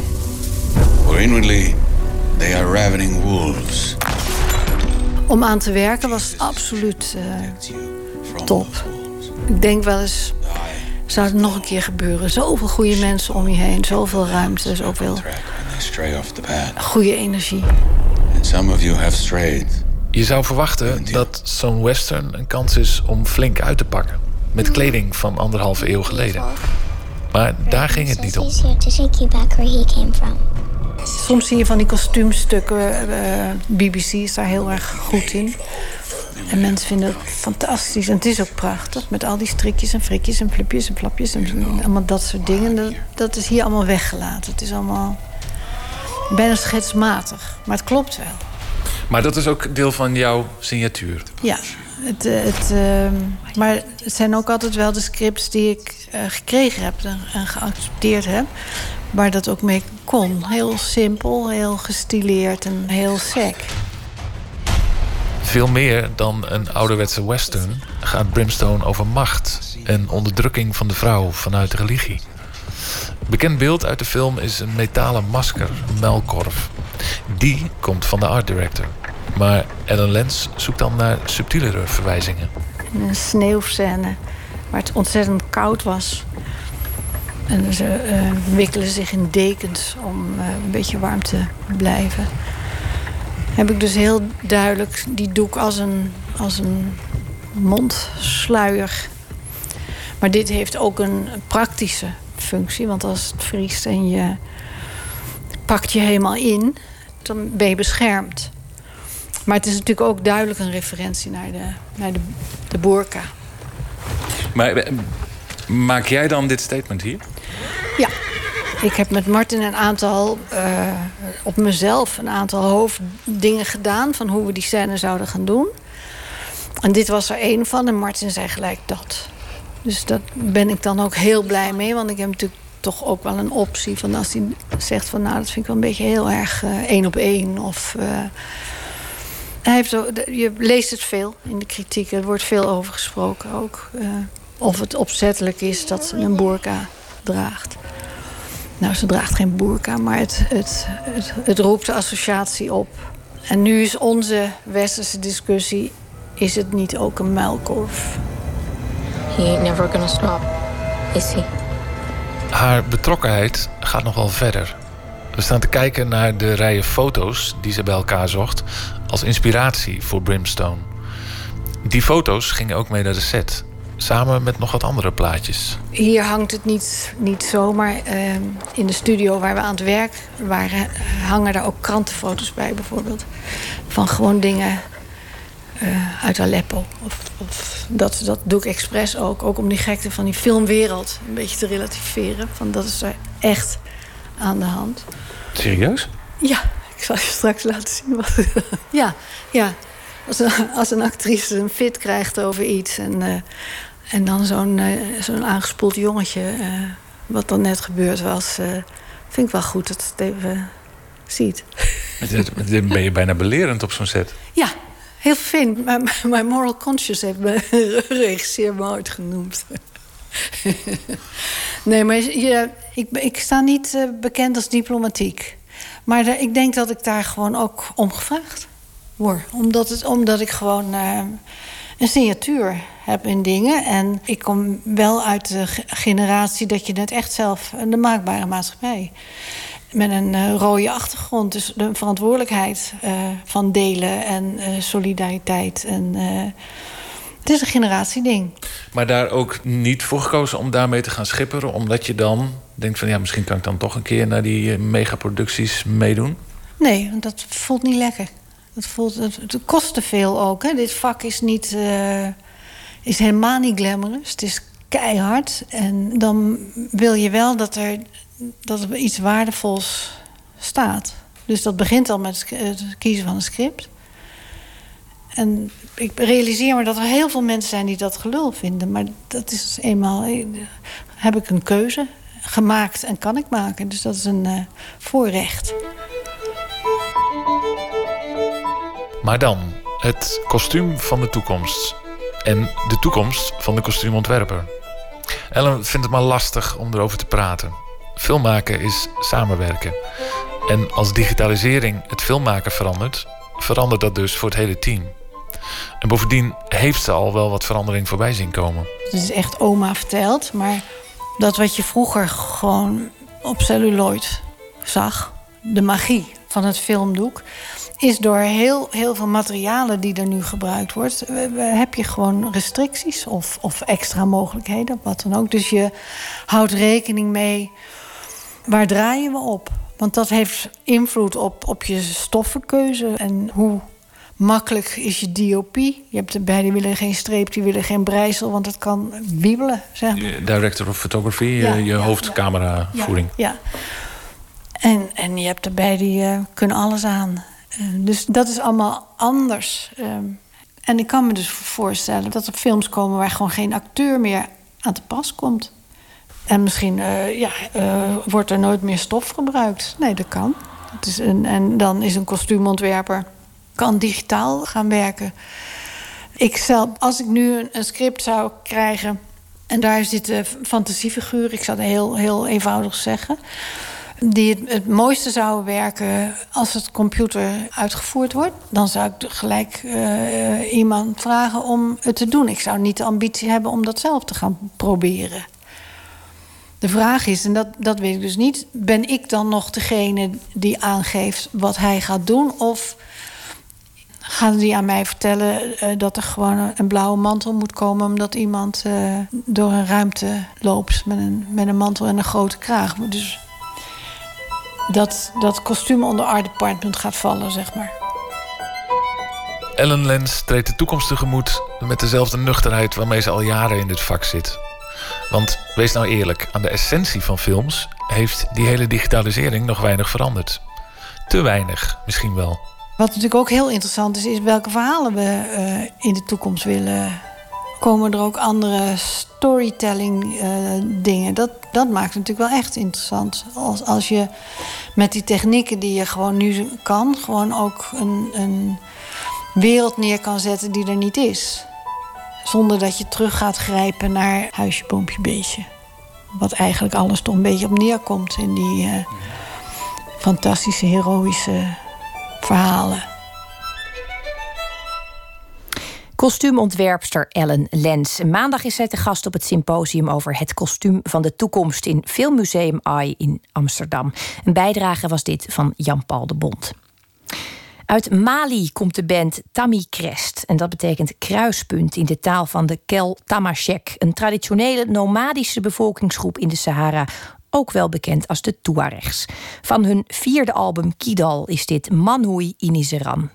for inwardly they are ravening wolves. Om aan te werken was absoluut uh, top. Ik denk wel eens zou het nog een keer gebeuren. Zoveel goede mensen om je heen, zoveel ruimte, zoveel goede energie. Je zou verwachten dat zo'n western een kans is om flink uit te pakken. Met kleding van anderhalve eeuw geleden. Maar daar ging het niet om. Soms zie je van die kostuumstukken. Uh, BBC is daar heel erg goed in. En mensen vinden het fantastisch. En het is ook prachtig. Met al die strikjes en frikjes en flipjes en flapjes. En allemaal dat soort dingen. Dat, dat is hier allemaal weggelaten. Het is allemaal bijna schetsmatig. Maar het klopt wel. Maar dat is ook deel van jouw signatuur? Ja. Het, eh, het, uh, maar het zijn ook altijd wel de scripts die ik uh, gekregen heb en geaccepteerd heb. Waar dat ook mee kon. Heel simpel, heel gestileerd en heel sec. Veel meer dan een ouderwetse western gaat Brimstone over macht en onderdrukking van de vrouw vanuit religie. Bekend beeld uit de film is een metalen masker, een muilkorf. Die komt van de art director. Maar Ellen Lens zoekt dan naar subtielere verwijzingen. Een sneeuwscène waar het ontzettend koud was. En ze uh, wikkelen zich in dekens om uh, een beetje warm te blijven heb ik dus heel duidelijk die doek als een, als een mondsluier. Maar dit heeft ook een praktische functie. Want als het vriest en je pakt je helemaal in, dan ben je beschermd. Maar het is natuurlijk ook duidelijk een referentie naar de, naar de, de boerka. Maar eh, maak jij dan dit statement hier? Ja, ik heb met Martin een aantal, uh, op mezelf een aantal hoofddingen gedaan van hoe we die scène zouden gaan doen. En dit was er één van en Martin zei gelijk dat. Dus daar ben ik dan ook heel blij mee, want ik heb natuurlijk toch ook wel een optie van als hij zegt van nou dat vind ik wel een beetje heel erg uh, één op één of uh, hij heeft je leest het veel in de kritiek. Er wordt veel over gesproken ook. Of het opzettelijk is dat ze een boerka draagt. Nou, ze draagt geen boerka, maar het, het, het, het roept de associatie op. En nu is onze westerse discussie... is het niet ook een muilkorf? He ain't never gonna stop, is he? Haar betrokkenheid gaat nog wel verder. We staan te kijken naar de rijen foto's die ze bij elkaar zocht als inspiratie voor Brimstone. Die foto's gingen ook mee naar de set, samen met nog wat andere plaatjes. Hier hangt het niet, niet zomaar. Uh, in de studio waar we aan het werk waren, hangen er ook krantenfoto's bij, bijvoorbeeld. Van gewoon dingen uh, uit Aleppo. Of, of, dat, dat doe ik expres ook. Ook om die gekte van die filmwereld een beetje te relativeren. Van dat is er echt aan de hand. Serieus? Ja, ik zal je straks laten zien wat. ja, ja. Als een, als een actrice een fit krijgt over iets en, uh, en dan zo'n uh, zo'n aangespoeld jongetje, uh, wat dan net gebeurd was, vind ik wel goed dat het even ziet. Dan ben je bijna belerend op zo'n set. Ja, heel fijn. Mijn moral conscious heeft mijn regisseur me ooit genoemd. nee, maar je, ik, ik sta niet bekend als diplomatiek. Maar de, ik denk dat ik daar gewoon ook om gevraagd word. Omdat, het, omdat ik gewoon uh, een signatuur heb in dingen. En ik kom wel uit de generatie dat je het echt zelf... de maakbare maatschappij. Met een uh, rode achtergrond. Dus de verantwoordelijkheid uh, van delen en solidariteit. En, het is een generatieding. Maar daar ook niet voor gekozen om daarmee te gaan schipperen... omdat je dan denkt van ja, misschien kan ik dan toch een keer... naar die megaproducties meedoen? Nee, want dat voelt niet lekker. Dat voelt, het, het kost te veel ook. Hè. Dit vak is, niet, uh, is helemaal niet glamorous. Het is keihard. En dan wil je wel dat er, dat er iets waardevols staat. Dus dat begint al met het kiezen van een script. En ik realiseer me dat er heel veel mensen zijn die dat gelul vinden. Maar dat is eenmaal... Heb ik een keuze gemaakt en kan ik maken. Dus dat is een uh, voorrecht. Maar dan het kostuum van de toekomst. En de toekomst van de kostuumontwerper. Ellen vindt het maar lastig om erover te praten. Filmmaken is samenwerken. En als digitalisering het filmmaken verandert, verandert dat dus voor het hele team. En bovendien heeft ze al wel wat verandering voorbij zien komen. Het is echt oma verteld, maar dat wat je vroeger gewoon op celluloid zag, de magie van het filmdoek, is door heel, heel veel materialen die er nu gebruikt wordt, heb je gewoon restricties of, of extra mogelijkheden, wat dan ook. Dus je houdt rekening mee waar draaien we op. Want dat heeft invloed op, op je stoffenkeuze en hoe makkelijk is je DOP. Je hebt erbij, die willen geen streep, die willen geen breisel, want het kan wiebelen. Zeg maar. Director of Photography, ja, je, je ja, hoofdcameravoering. Ja, ja, En, en je hebt erbij die uh, kunnen alles aan. Uh, dus dat is allemaal anders. Um, en ik kan me dus voorstellen dat er films komen waar gewoon geen acteur meer aan te pas komt. En misschien uh, ja, wordt er nooit meer stof gebruikt. Nee, dat kan. Dat is een, en dan is een kostuumontwerper kan digitaal gaan werken. Ik zelf, als ik nu een, script zou krijgen en daar zitten fantasiefiguren, ik zou het heel, heel eenvoudig zeggen, die het, mooiste zouden werken als het computer uitgevoerd wordt, dan zou ik gelijk uh, iemand vragen om het te doen. Ik zou niet de ambitie hebben om dat zelf te gaan proberen. De vraag is, en dat, dat weet ik dus niet, ben ik dan nog degene die aangeeft wat hij gaat doen? Of gaan die aan mij vertellen uh, dat er gewoon een blauwe mantel moet komen... omdat iemand uh, door een ruimte loopt met een, met een mantel en een grote kraag. Dus dat, dat kostuum onder art department gaat vallen, zeg maar. Ellen Lens treedt de toekomst tegemoet met dezelfde nuchterheid waarmee ze al jaren in dit vak zit. Want wees nou eerlijk, aan de essentie van films heeft die hele digitalisering nog weinig veranderd. Te weinig, misschien wel. Wat natuurlijk ook heel interessant is, is welke verhalen we uh, in de toekomst willen. Komen er ook andere storytelling uh, dingen? Dat, dat maakt het natuurlijk wel echt interessant. Als, als je met die technieken die je gewoon nu kan, gewoon ook een, een wereld neer kan zetten die er niet is. Zonder dat je terug gaat grijpen naar huisje, boompje, beestje. Wat eigenlijk alles toch een beetje op neerkomt in die uh, fantastische, heroïsche verhalen. Kostuumontwerpster Ellen Lens. Maandag is zij te gast op het symposium over het kostuum van de toekomst in Filmmuseum AI in Amsterdam. Een bijdrage was dit van Jan-Paul de Bond. Uit Mali komt de band Tami Crest. En dat betekent kruispunt in de taal van de Kel Tamashek. Een traditionele nomadische bevolkingsgroep in de Sahara. Ook wel bekend als de Tuaregs. Van hun vierde album Kidal is dit Manhui Inizeran.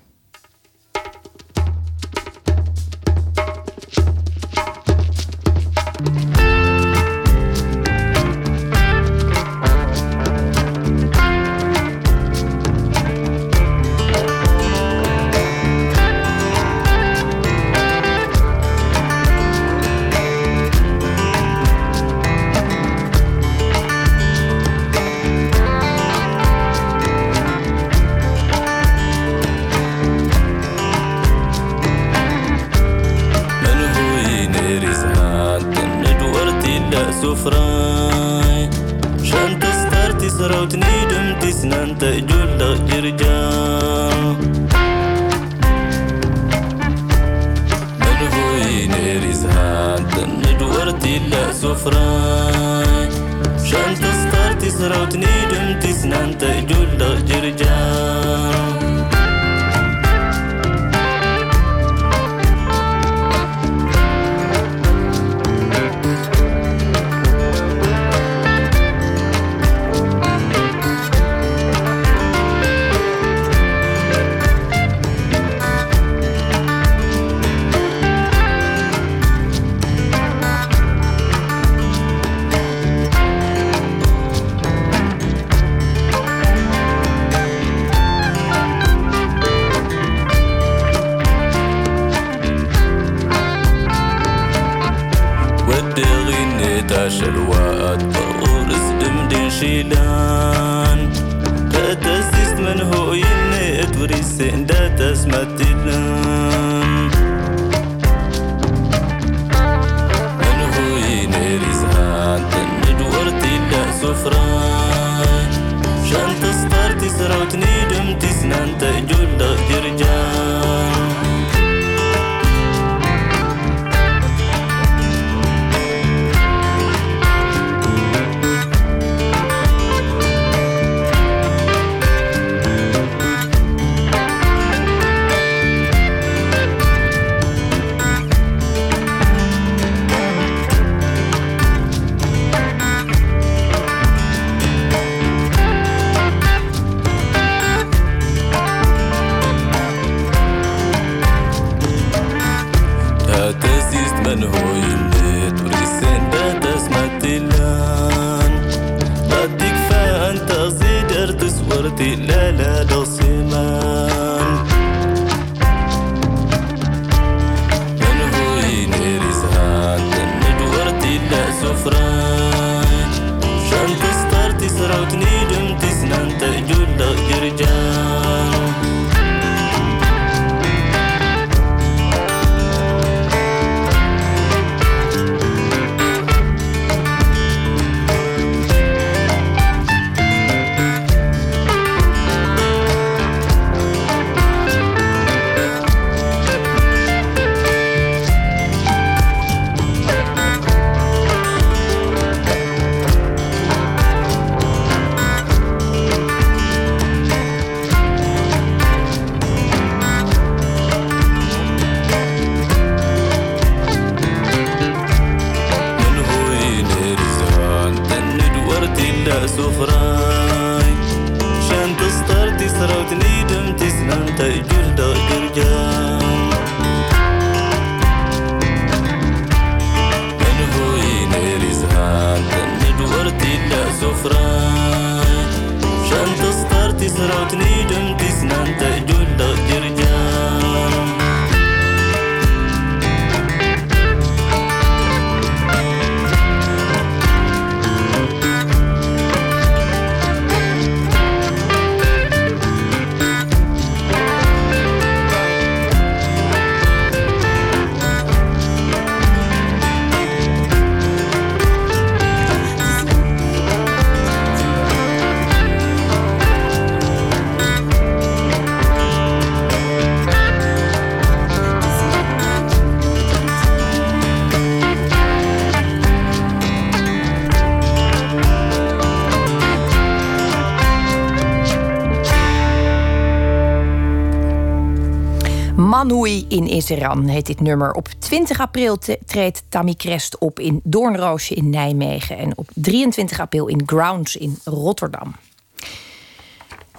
In Iseran heet dit nummer. Op 20 april treedt Tammy Crest op in Doornroosje in Nijmegen. En op 23 april in Grounds in Rotterdam.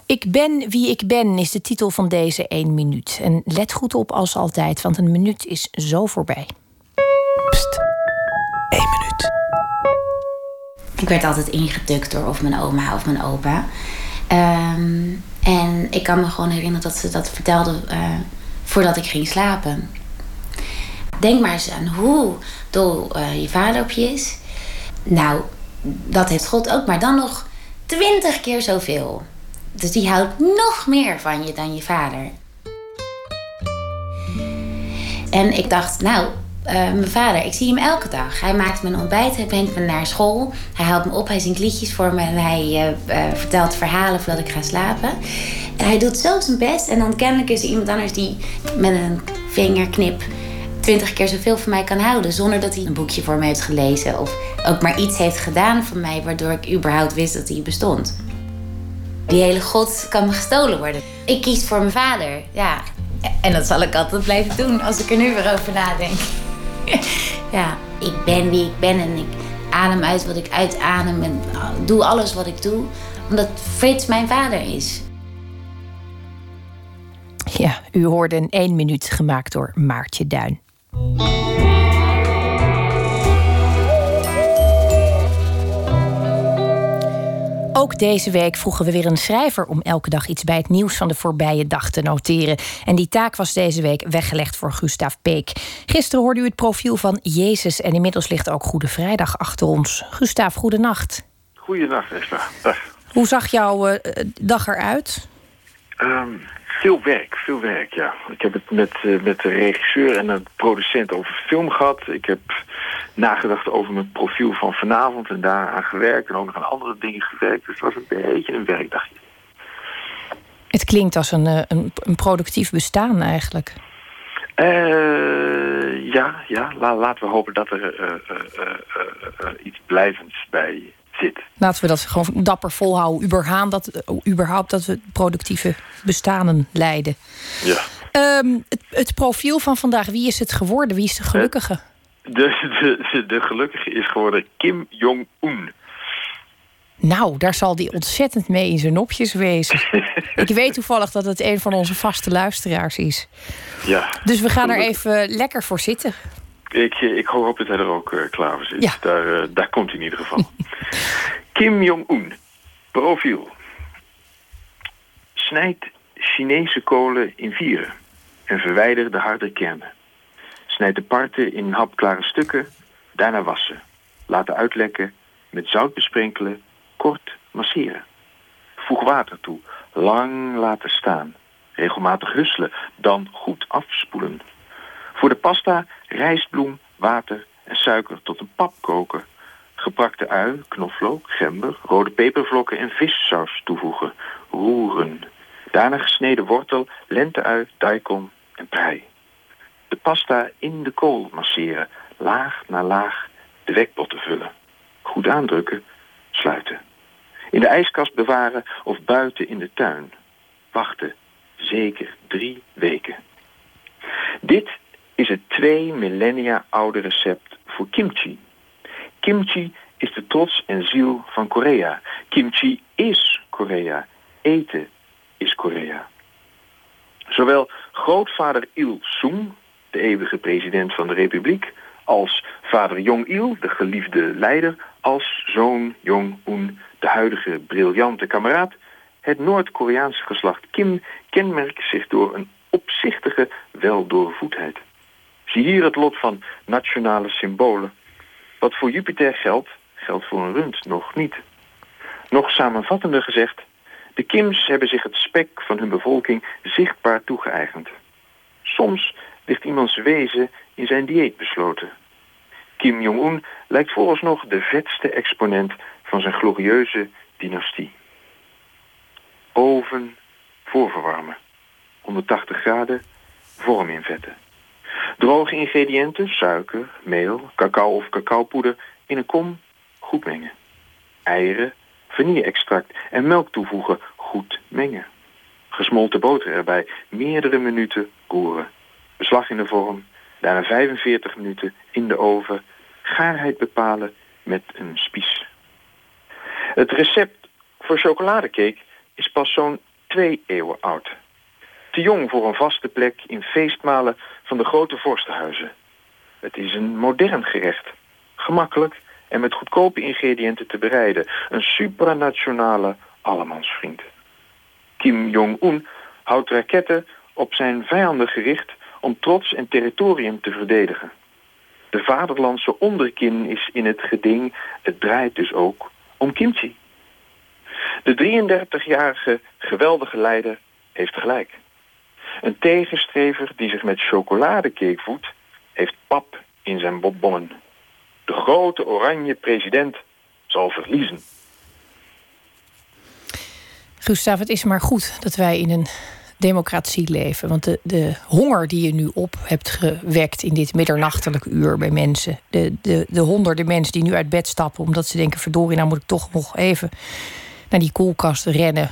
Ik ben wie ik ben is de titel van deze 1 minuut. En let goed op als altijd, want een minuut is zo voorbij. Pst, 1 minuut. Ik werd altijd ingedukt door of mijn oma of mijn opa. Ehm, en ik kan me gewoon herinneren dat ze dat vertelde uh, voordat ik ging slapen. Denk maar eens aan hoe dol uh, je vader op je is. Nou, dat heeft God ook, maar dan nog twintig keer zoveel. Dus die houdt nog meer van je dan je vader. En ik dacht, nou, uh, mijn vader, ik zie hem elke dag. Hij maakt mijn ontbijt, hij brengt me naar school. Hij haalt me op, hij zingt liedjes voor me en hij uh, uh, vertelt verhalen voordat ik ga slapen. En hij doet zo zijn best. En dan kennelijk is er iemand anders die met een vingerknip twintig keer zoveel van mij kan houden. Zonder dat hij een boekje voor me heeft gelezen. Of ook maar iets heeft gedaan van mij waardoor ik überhaupt wist dat hij bestond. Die hele God kan me gestolen worden. Ik kies voor mijn vader, ja. En dat zal ik altijd blijven doen als ik er nu weer over nadenk. ja, ik ben wie ik ben en ik adem uit wat ik uitadem en doe alles wat ik doe. Omdat Frits mijn vader is. Ja, u hoorde een één minuut gemaakt door Maartje Duin. Ook deze week vroegen we weer een schrijver om elke dag iets bij het nieuws van de voorbije dag te noteren. En die taak was deze week weggelegd voor Gustav Peek. Gisteren hoorde u het profiel van Jezus en inmiddels ligt ook Goede Vrijdag achter ons. Gustav, goedenacht. Goedenacht, Esther. Dag. Hoe zag jouw uh, dag eruit? Um, veel werk, veel werk, ja. Ik heb het met, uh, met de regisseur en de producent over film gehad. Ik heb nagedacht over mijn profiel van vanavond en daaraan gewerkt. En ook nog aan andere dingen gewerkt. Dus het was een beetje een werkdagje. Het klinkt als een, uh, een, een, productief bestaan eigenlijk. Uh, ja, ja. La, laten we hopen dat er iets blijvends bij zit. Laten we dat gewoon dapper volhouden. Überhaupt dat, überhaupt dat we productieve bestanen leiden. Ja. Um, het, het, profiel van vandaag, wie is het geworden? Wie is de gelukkige? De, de, de gelukkige is geworden Kim Jong-un. Nou, daar zal die ontzettend mee in zijn nopjes wezen. ik weet toevallig dat het een van onze vaste luisteraars is. Ja. Dus we gaan er even lekker voor zitten. Ik, ik hoop dat hij er ook uh, klaar voor zit. Ja. Daar, uh, daar komt hij in ieder geval. Kim Jong-un. Profiel. Snijd Chinese kolen in vieren. En verwijder de harde kernen. Snijd de parten in hapklare stukken. Daarna wassen. Laten uitlekken. Met zout besprenkelen. Kort masseren. Voeg water toe. Lang laten staan. Regelmatig husselen. Dan goed afspoelen. Voor de pasta rijstbloem, water en suiker tot een pap koken. Geprakte ui, knoflook, gember, rode pepervlokken en vissaus toevoegen. Roeren. Daarna gesneden wortel, lenteui, daikon en prei. De pasta in de kool masseren, laag na laag de wekpotten vullen. Goed aandrukken, sluiten. In de ijskast bewaren of buiten in de tuin. Wachten, zeker drie weken. Dit is het twee millennia oude recept voor kimchi. Kimchi is de trots en ziel van Korea. Kimchi is Korea. Eten is Korea. Zowel grootvader Il Sung, de eeuwige president van de republiek, als vader Jong-il, de geliefde leider, als zoon Jong-un, de huidige briljante kameraad, het Noord-Koreaanse geslacht Kim kenmerkt zich door een opzichtige weldoorvoedheid. Zie hier het lot van nationale symbolen. Wat voor Jupiter geldt, geldt voor een rund nog niet. Nog samenvattender gezegd, de Kims hebben zich het spek van hun bevolking zichtbaar toegeëigend. Soms ligt iemands wezen in zijn dieet besloten. Kim Jong-un lijkt vooralsnog de vetste exponent van zijn glorieuze dynastie. Oven voorverwarmen. 180 graden, vorm invetten. Droge ingrediënten, suiker, meel, cacao of cacaopoeder in een kom goed mengen. Eieren, vanille-extract en melk toevoegen, goed mengen. Gesmolten boter erbij, meerdere minuten roeren. beslag in de vorm, daarna 45 minuten in de oven, gaarheid bepalen met een spies. Het recept voor chocoladecake is pas zo'n twee eeuwen oud. Te jong voor een vaste plek in feestmalen van de grote vorstenhuizen. Het is een modern gerecht. Gemakkelijk en met goedkope ingrediënten te bereiden. Een supranationale allemansvriend. Kim Jong-un houdt raketten op zijn vijanden gericht om trots en territorium te verdedigen. De vaderlandse onderkin is in het geding. Het draait dus ook om kimchi. De 33-jarige geweldige leider heeft gelijk. Een tegenstrever die zich met chocoladecake voedt, heeft pap in zijn bonbongen. De grote oranje president zal verliezen. Gustav, het is maar goed dat wij in een democratie leven. Want de, de honger die je nu op hebt gewekt in dit middernachtelijk uur bij mensen. De, de, de honderden mensen die nu uit bed stappen omdat ze denken: verdorie, nou moet ik toch nog even naar die koelkast rennen.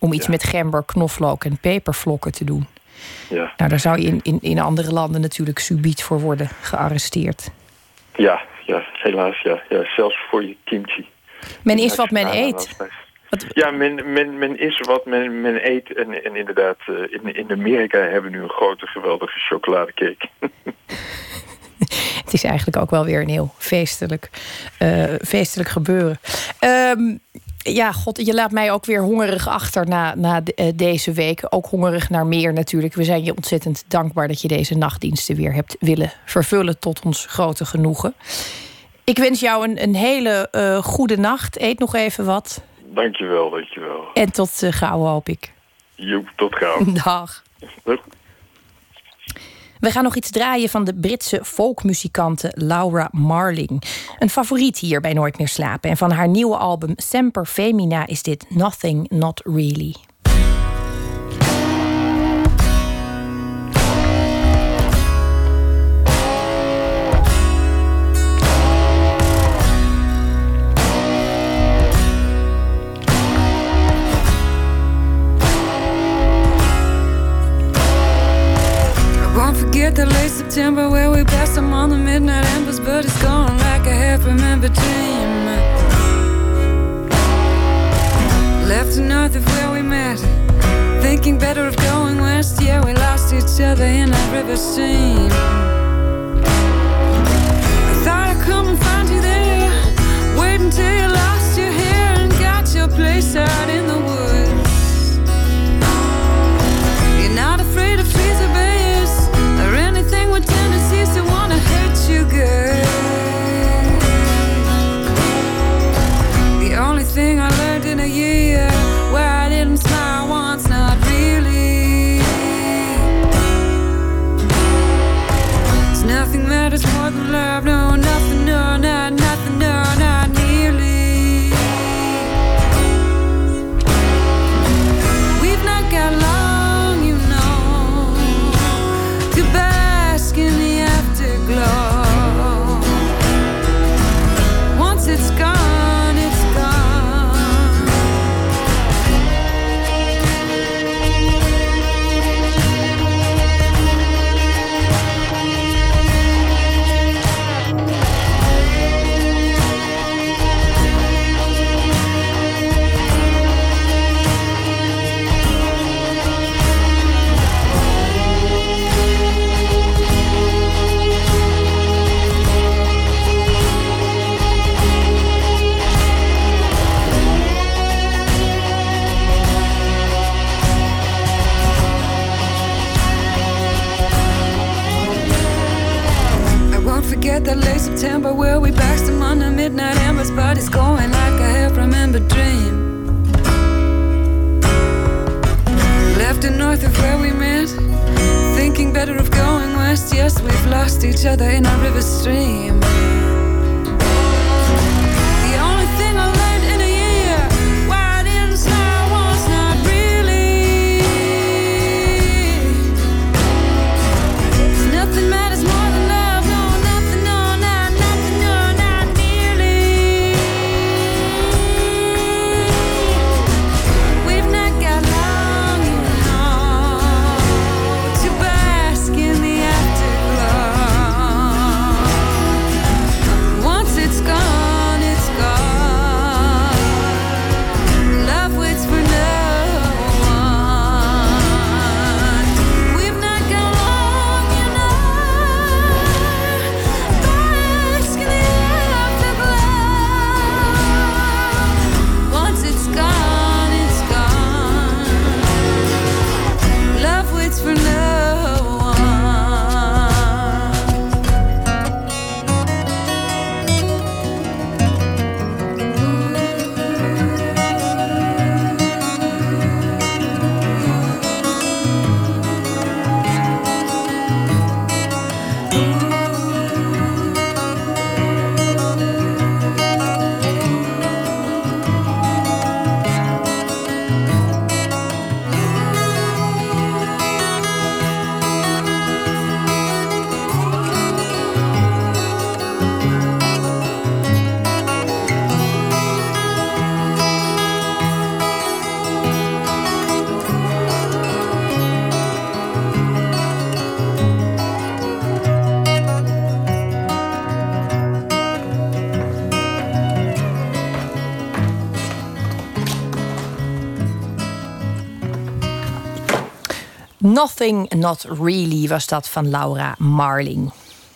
Om iets met gember, knoflook en pepervlokken te doen. Ja. Nou, daar zou je in, in, in andere landen natuurlijk subiet voor worden gearresteerd. Ja, ja helaas. Ja, ja. Zelfs voor je kimchi. Men is wat men eet. Ja, men, men, men is wat men, men eet. En, en inderdaad, eh, in, in Amerika hebben we nu een grote, geweldige chocoladecake. Het is eigenlijk ook wel weer een heel feestelijk, uh, feestelijk gebeuren. Um, ja, god, je laat mij ook weer hongerig achter na, na de, uh, deze week. Ook hongerig naar meer natuurlijk. We zijn je ontzettend dankbaar dat je deze nachtdiensten weer hebt willen vervullen tot ons grote genoegen. Ik wens jou een, een hele uh, goede nacht. Eet nog even wat. Dankjewel, dankjewel. En tot uh, gauw, hoop ik. Joep, tot gauw. Dag. We gaan nog iets draaien van de Britse folkmuzikante Laura Marling. Een favoriet hier bij Nooit meer slapen. En van haar nieuwe album Semper Femina is dit Nothing Not Really. Nothing Not Really was dat van Laura Marling.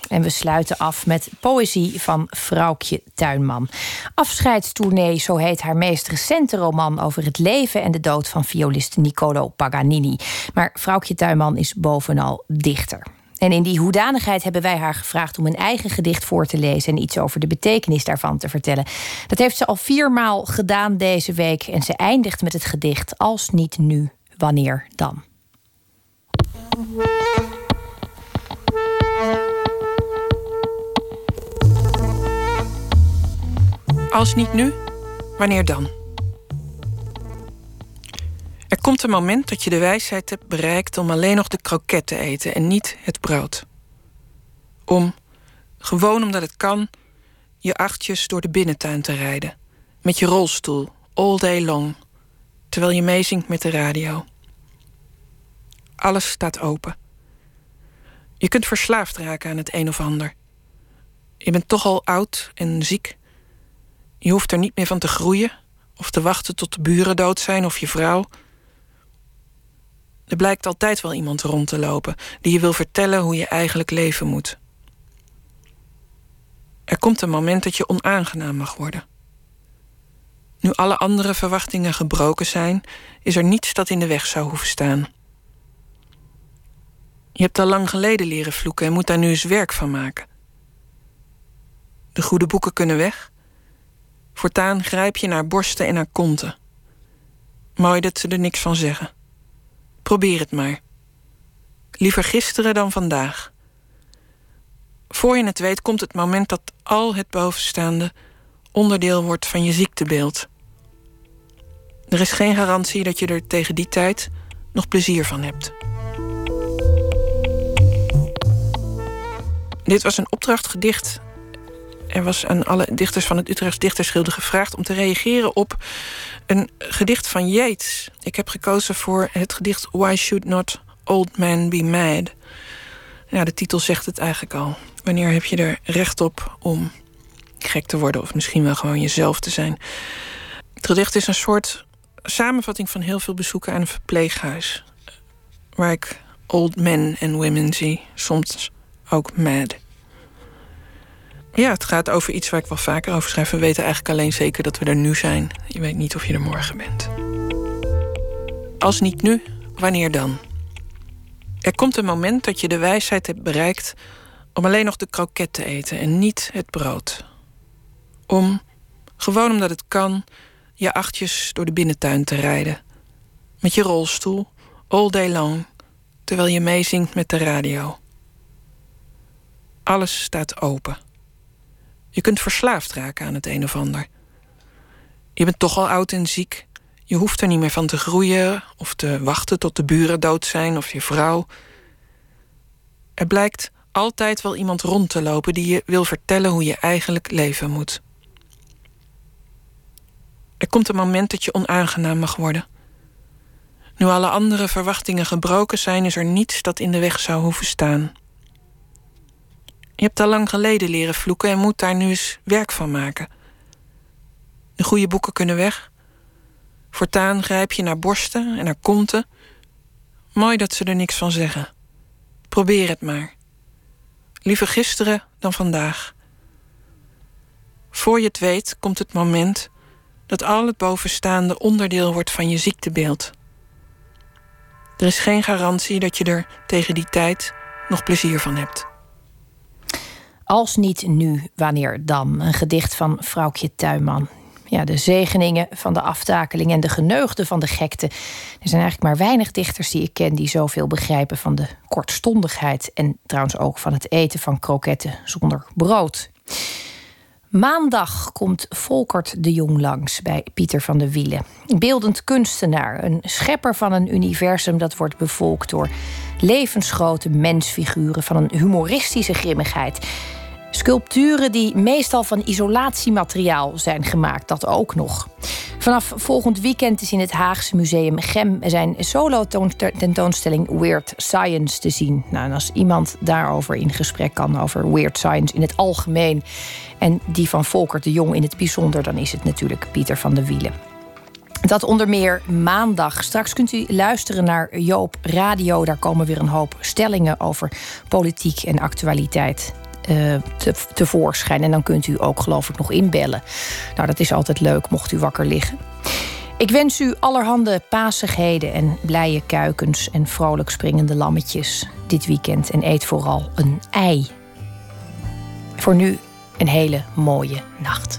En we sluiten af met poëzie van Vrouwtje Tuinman. Afscheidstournee, zo heet haar meest recente roman over het leven en de dood van violist Niccolo Paganini. Maar Vrouwtje Tuinman is bovenal dichter. En in die hoedanigheid hebben wij haar gevraagd om een eigen gedicht voor te lezen en iets over de betekenis daarvan te vertellen. Dat heeft ze al viermaal gedaan deze week en ze eindigt met het gedicht Als niet nu, wanneer dan? Als niet nu, wanneer dan? Er komt een moment dat je de wijsheid hebt bereikt om alleen nog de kroket te eten en niet het brood. Om, gewoon omdat het kan, je achtjes door de binnentuin te rijden. Met je rolstoel, all day long, terwijl je meezingt met de radio. Alles staat open. Je kunt verslaafd raken aan het een of ander. Je bent toch al oud en ziek. Je hoeft er niet meer van te groeien of te wachten tot de buren dood zijn of je vrouw. Er blijkt altijd wel iemand rond te lopen die je wil vertellen hoe je eigenlijk leven moet. Er komt een moment dat je onaangenaam mag worden. Nu alle andere verwachtingen gebroken zijn, is er niets dat in de weg zou hoeven staan. Je hebt al lang geleden leren vloeken en moet daar nu eens werk van maken. De goede boeken kunnen weg. Voortaan grijp je naar borsten en naar konten. Mooi dat ze er niks van zeggen. Probeer het maar. Liever gisteren dan vandaag. Voor je het weet komt het moment dat al het bovenstaande onderdeel wordt van je ziektebeeld. Er is geen garantie dat je er tegen die tijd nog plezier van hebt. Dit was een opdrachtgedicht. Er was aan alle dichters van het Utrechts Dichtersgilde gevraagd om te reageren op een gedicht van Yeats. Ik heb gekozen voor het gedicht Why Should Not Old Man Be Mad? Ja, de titel zegt het eigenlijk al. Wanneer heb je er recht op om gek te worden of misschien wel gewoon jezelf te zijn? Het gedicht is een soort samenvatting van heel veel bezoeken aan een verpleeghuis. Waar ik old men en women zie, soms ook mad. Ja, het gaat over iets waar ik wel vaker over schrijf. We weten eigenlijk alleen zeker dat we er nu zijn. Je weet niet of je er morgen bent. Als niet nu, wanneer dan? Er komt een moment dat je de wijsheid hebt bereikt om alleen nog de kroket te eten en niet het brood. Om, gewoon omdat het kan, je achtjes door de binnentuin te rijden. Met je rolstoel, all day long, terwijl je meezingt met de radio. Alles staat open. Je kunt verslaafd raken aan het een of ander. Je bent toch al oud en ziek. Je hoeft er niet meer van te groeien of te wachten tot de buren dood zijn of je vrouw. Er blijkt altijd wel iemand rond te lopen die je wil vertellen hoe je eigenlijk leven moet. Er komt een moment dat je onaangenaam mag worden. Nu alle andere verwachtingen gebroken zijn, is er niets dat in de weg zou hoeven staan. Je hebt al lang geleden leren vloeken en moet daar nu eens werk van maken. De goede boeken kunnen weg. Voortaan grijp je naar borsten en naar konten. Mooi dat ze er niks van zeggen. Probeer het maar. Liever gisteren dan vandaag. Voor je het weet komt het moment dat al het bovenstaande onderdeel wordt van je ziektebeeld. Er is geen garantie dat je er tegen die tijd nog plezier van hebt. Als niet nu, wanneer dan? Een gedicht van Vrouwtje Tuinman. Ja, de zegeningen van de aftakeling en de geneugden van de gekte. Er zijn eigenlijk maar weinig dichters die ik ken die zoveel begrijpen van de kortstondigheid. En trouwens ook van het eten van kroketten zonder brood. Maandag komt Volkert de Jong langs bij Pieter van de Wielen. Beeldend kunstenaar, een schepper van een universum dat wordt bevolkt door levensgrote mensfiguren van een humoristische grimmigheid. Sculpturen die meestal van isolatiemateriaal zijn gemaakt, dat ook nog. Vanaf volgend weekend is in het Haagse Museum Gem zijn solo-tentoonstelling Weird Science te zien. Nou, en als iemand daarover in gesprek kan, over Weird Science in het algemeen en die van Volker de Jong in het bijzonder, dan is het natuurlijk Pieter van de Wielen. Dat onder meer maandag. Straks kunt u luisteren naar Joop Radio. Daar komen weer een hoop stellingen over politiek en actualiteit uh, te, tevoorschijn. En dan kunt u ook, geloof ik, nog inbellen. Nou, dat is altijd leuk, mocht u wakker liggen. Ik wens u allerhande pasigheden en blije kuikens en vrolijk springende lammetjes dit weekend. En eet vooral een ei. Voor nu een hele mooie nacht.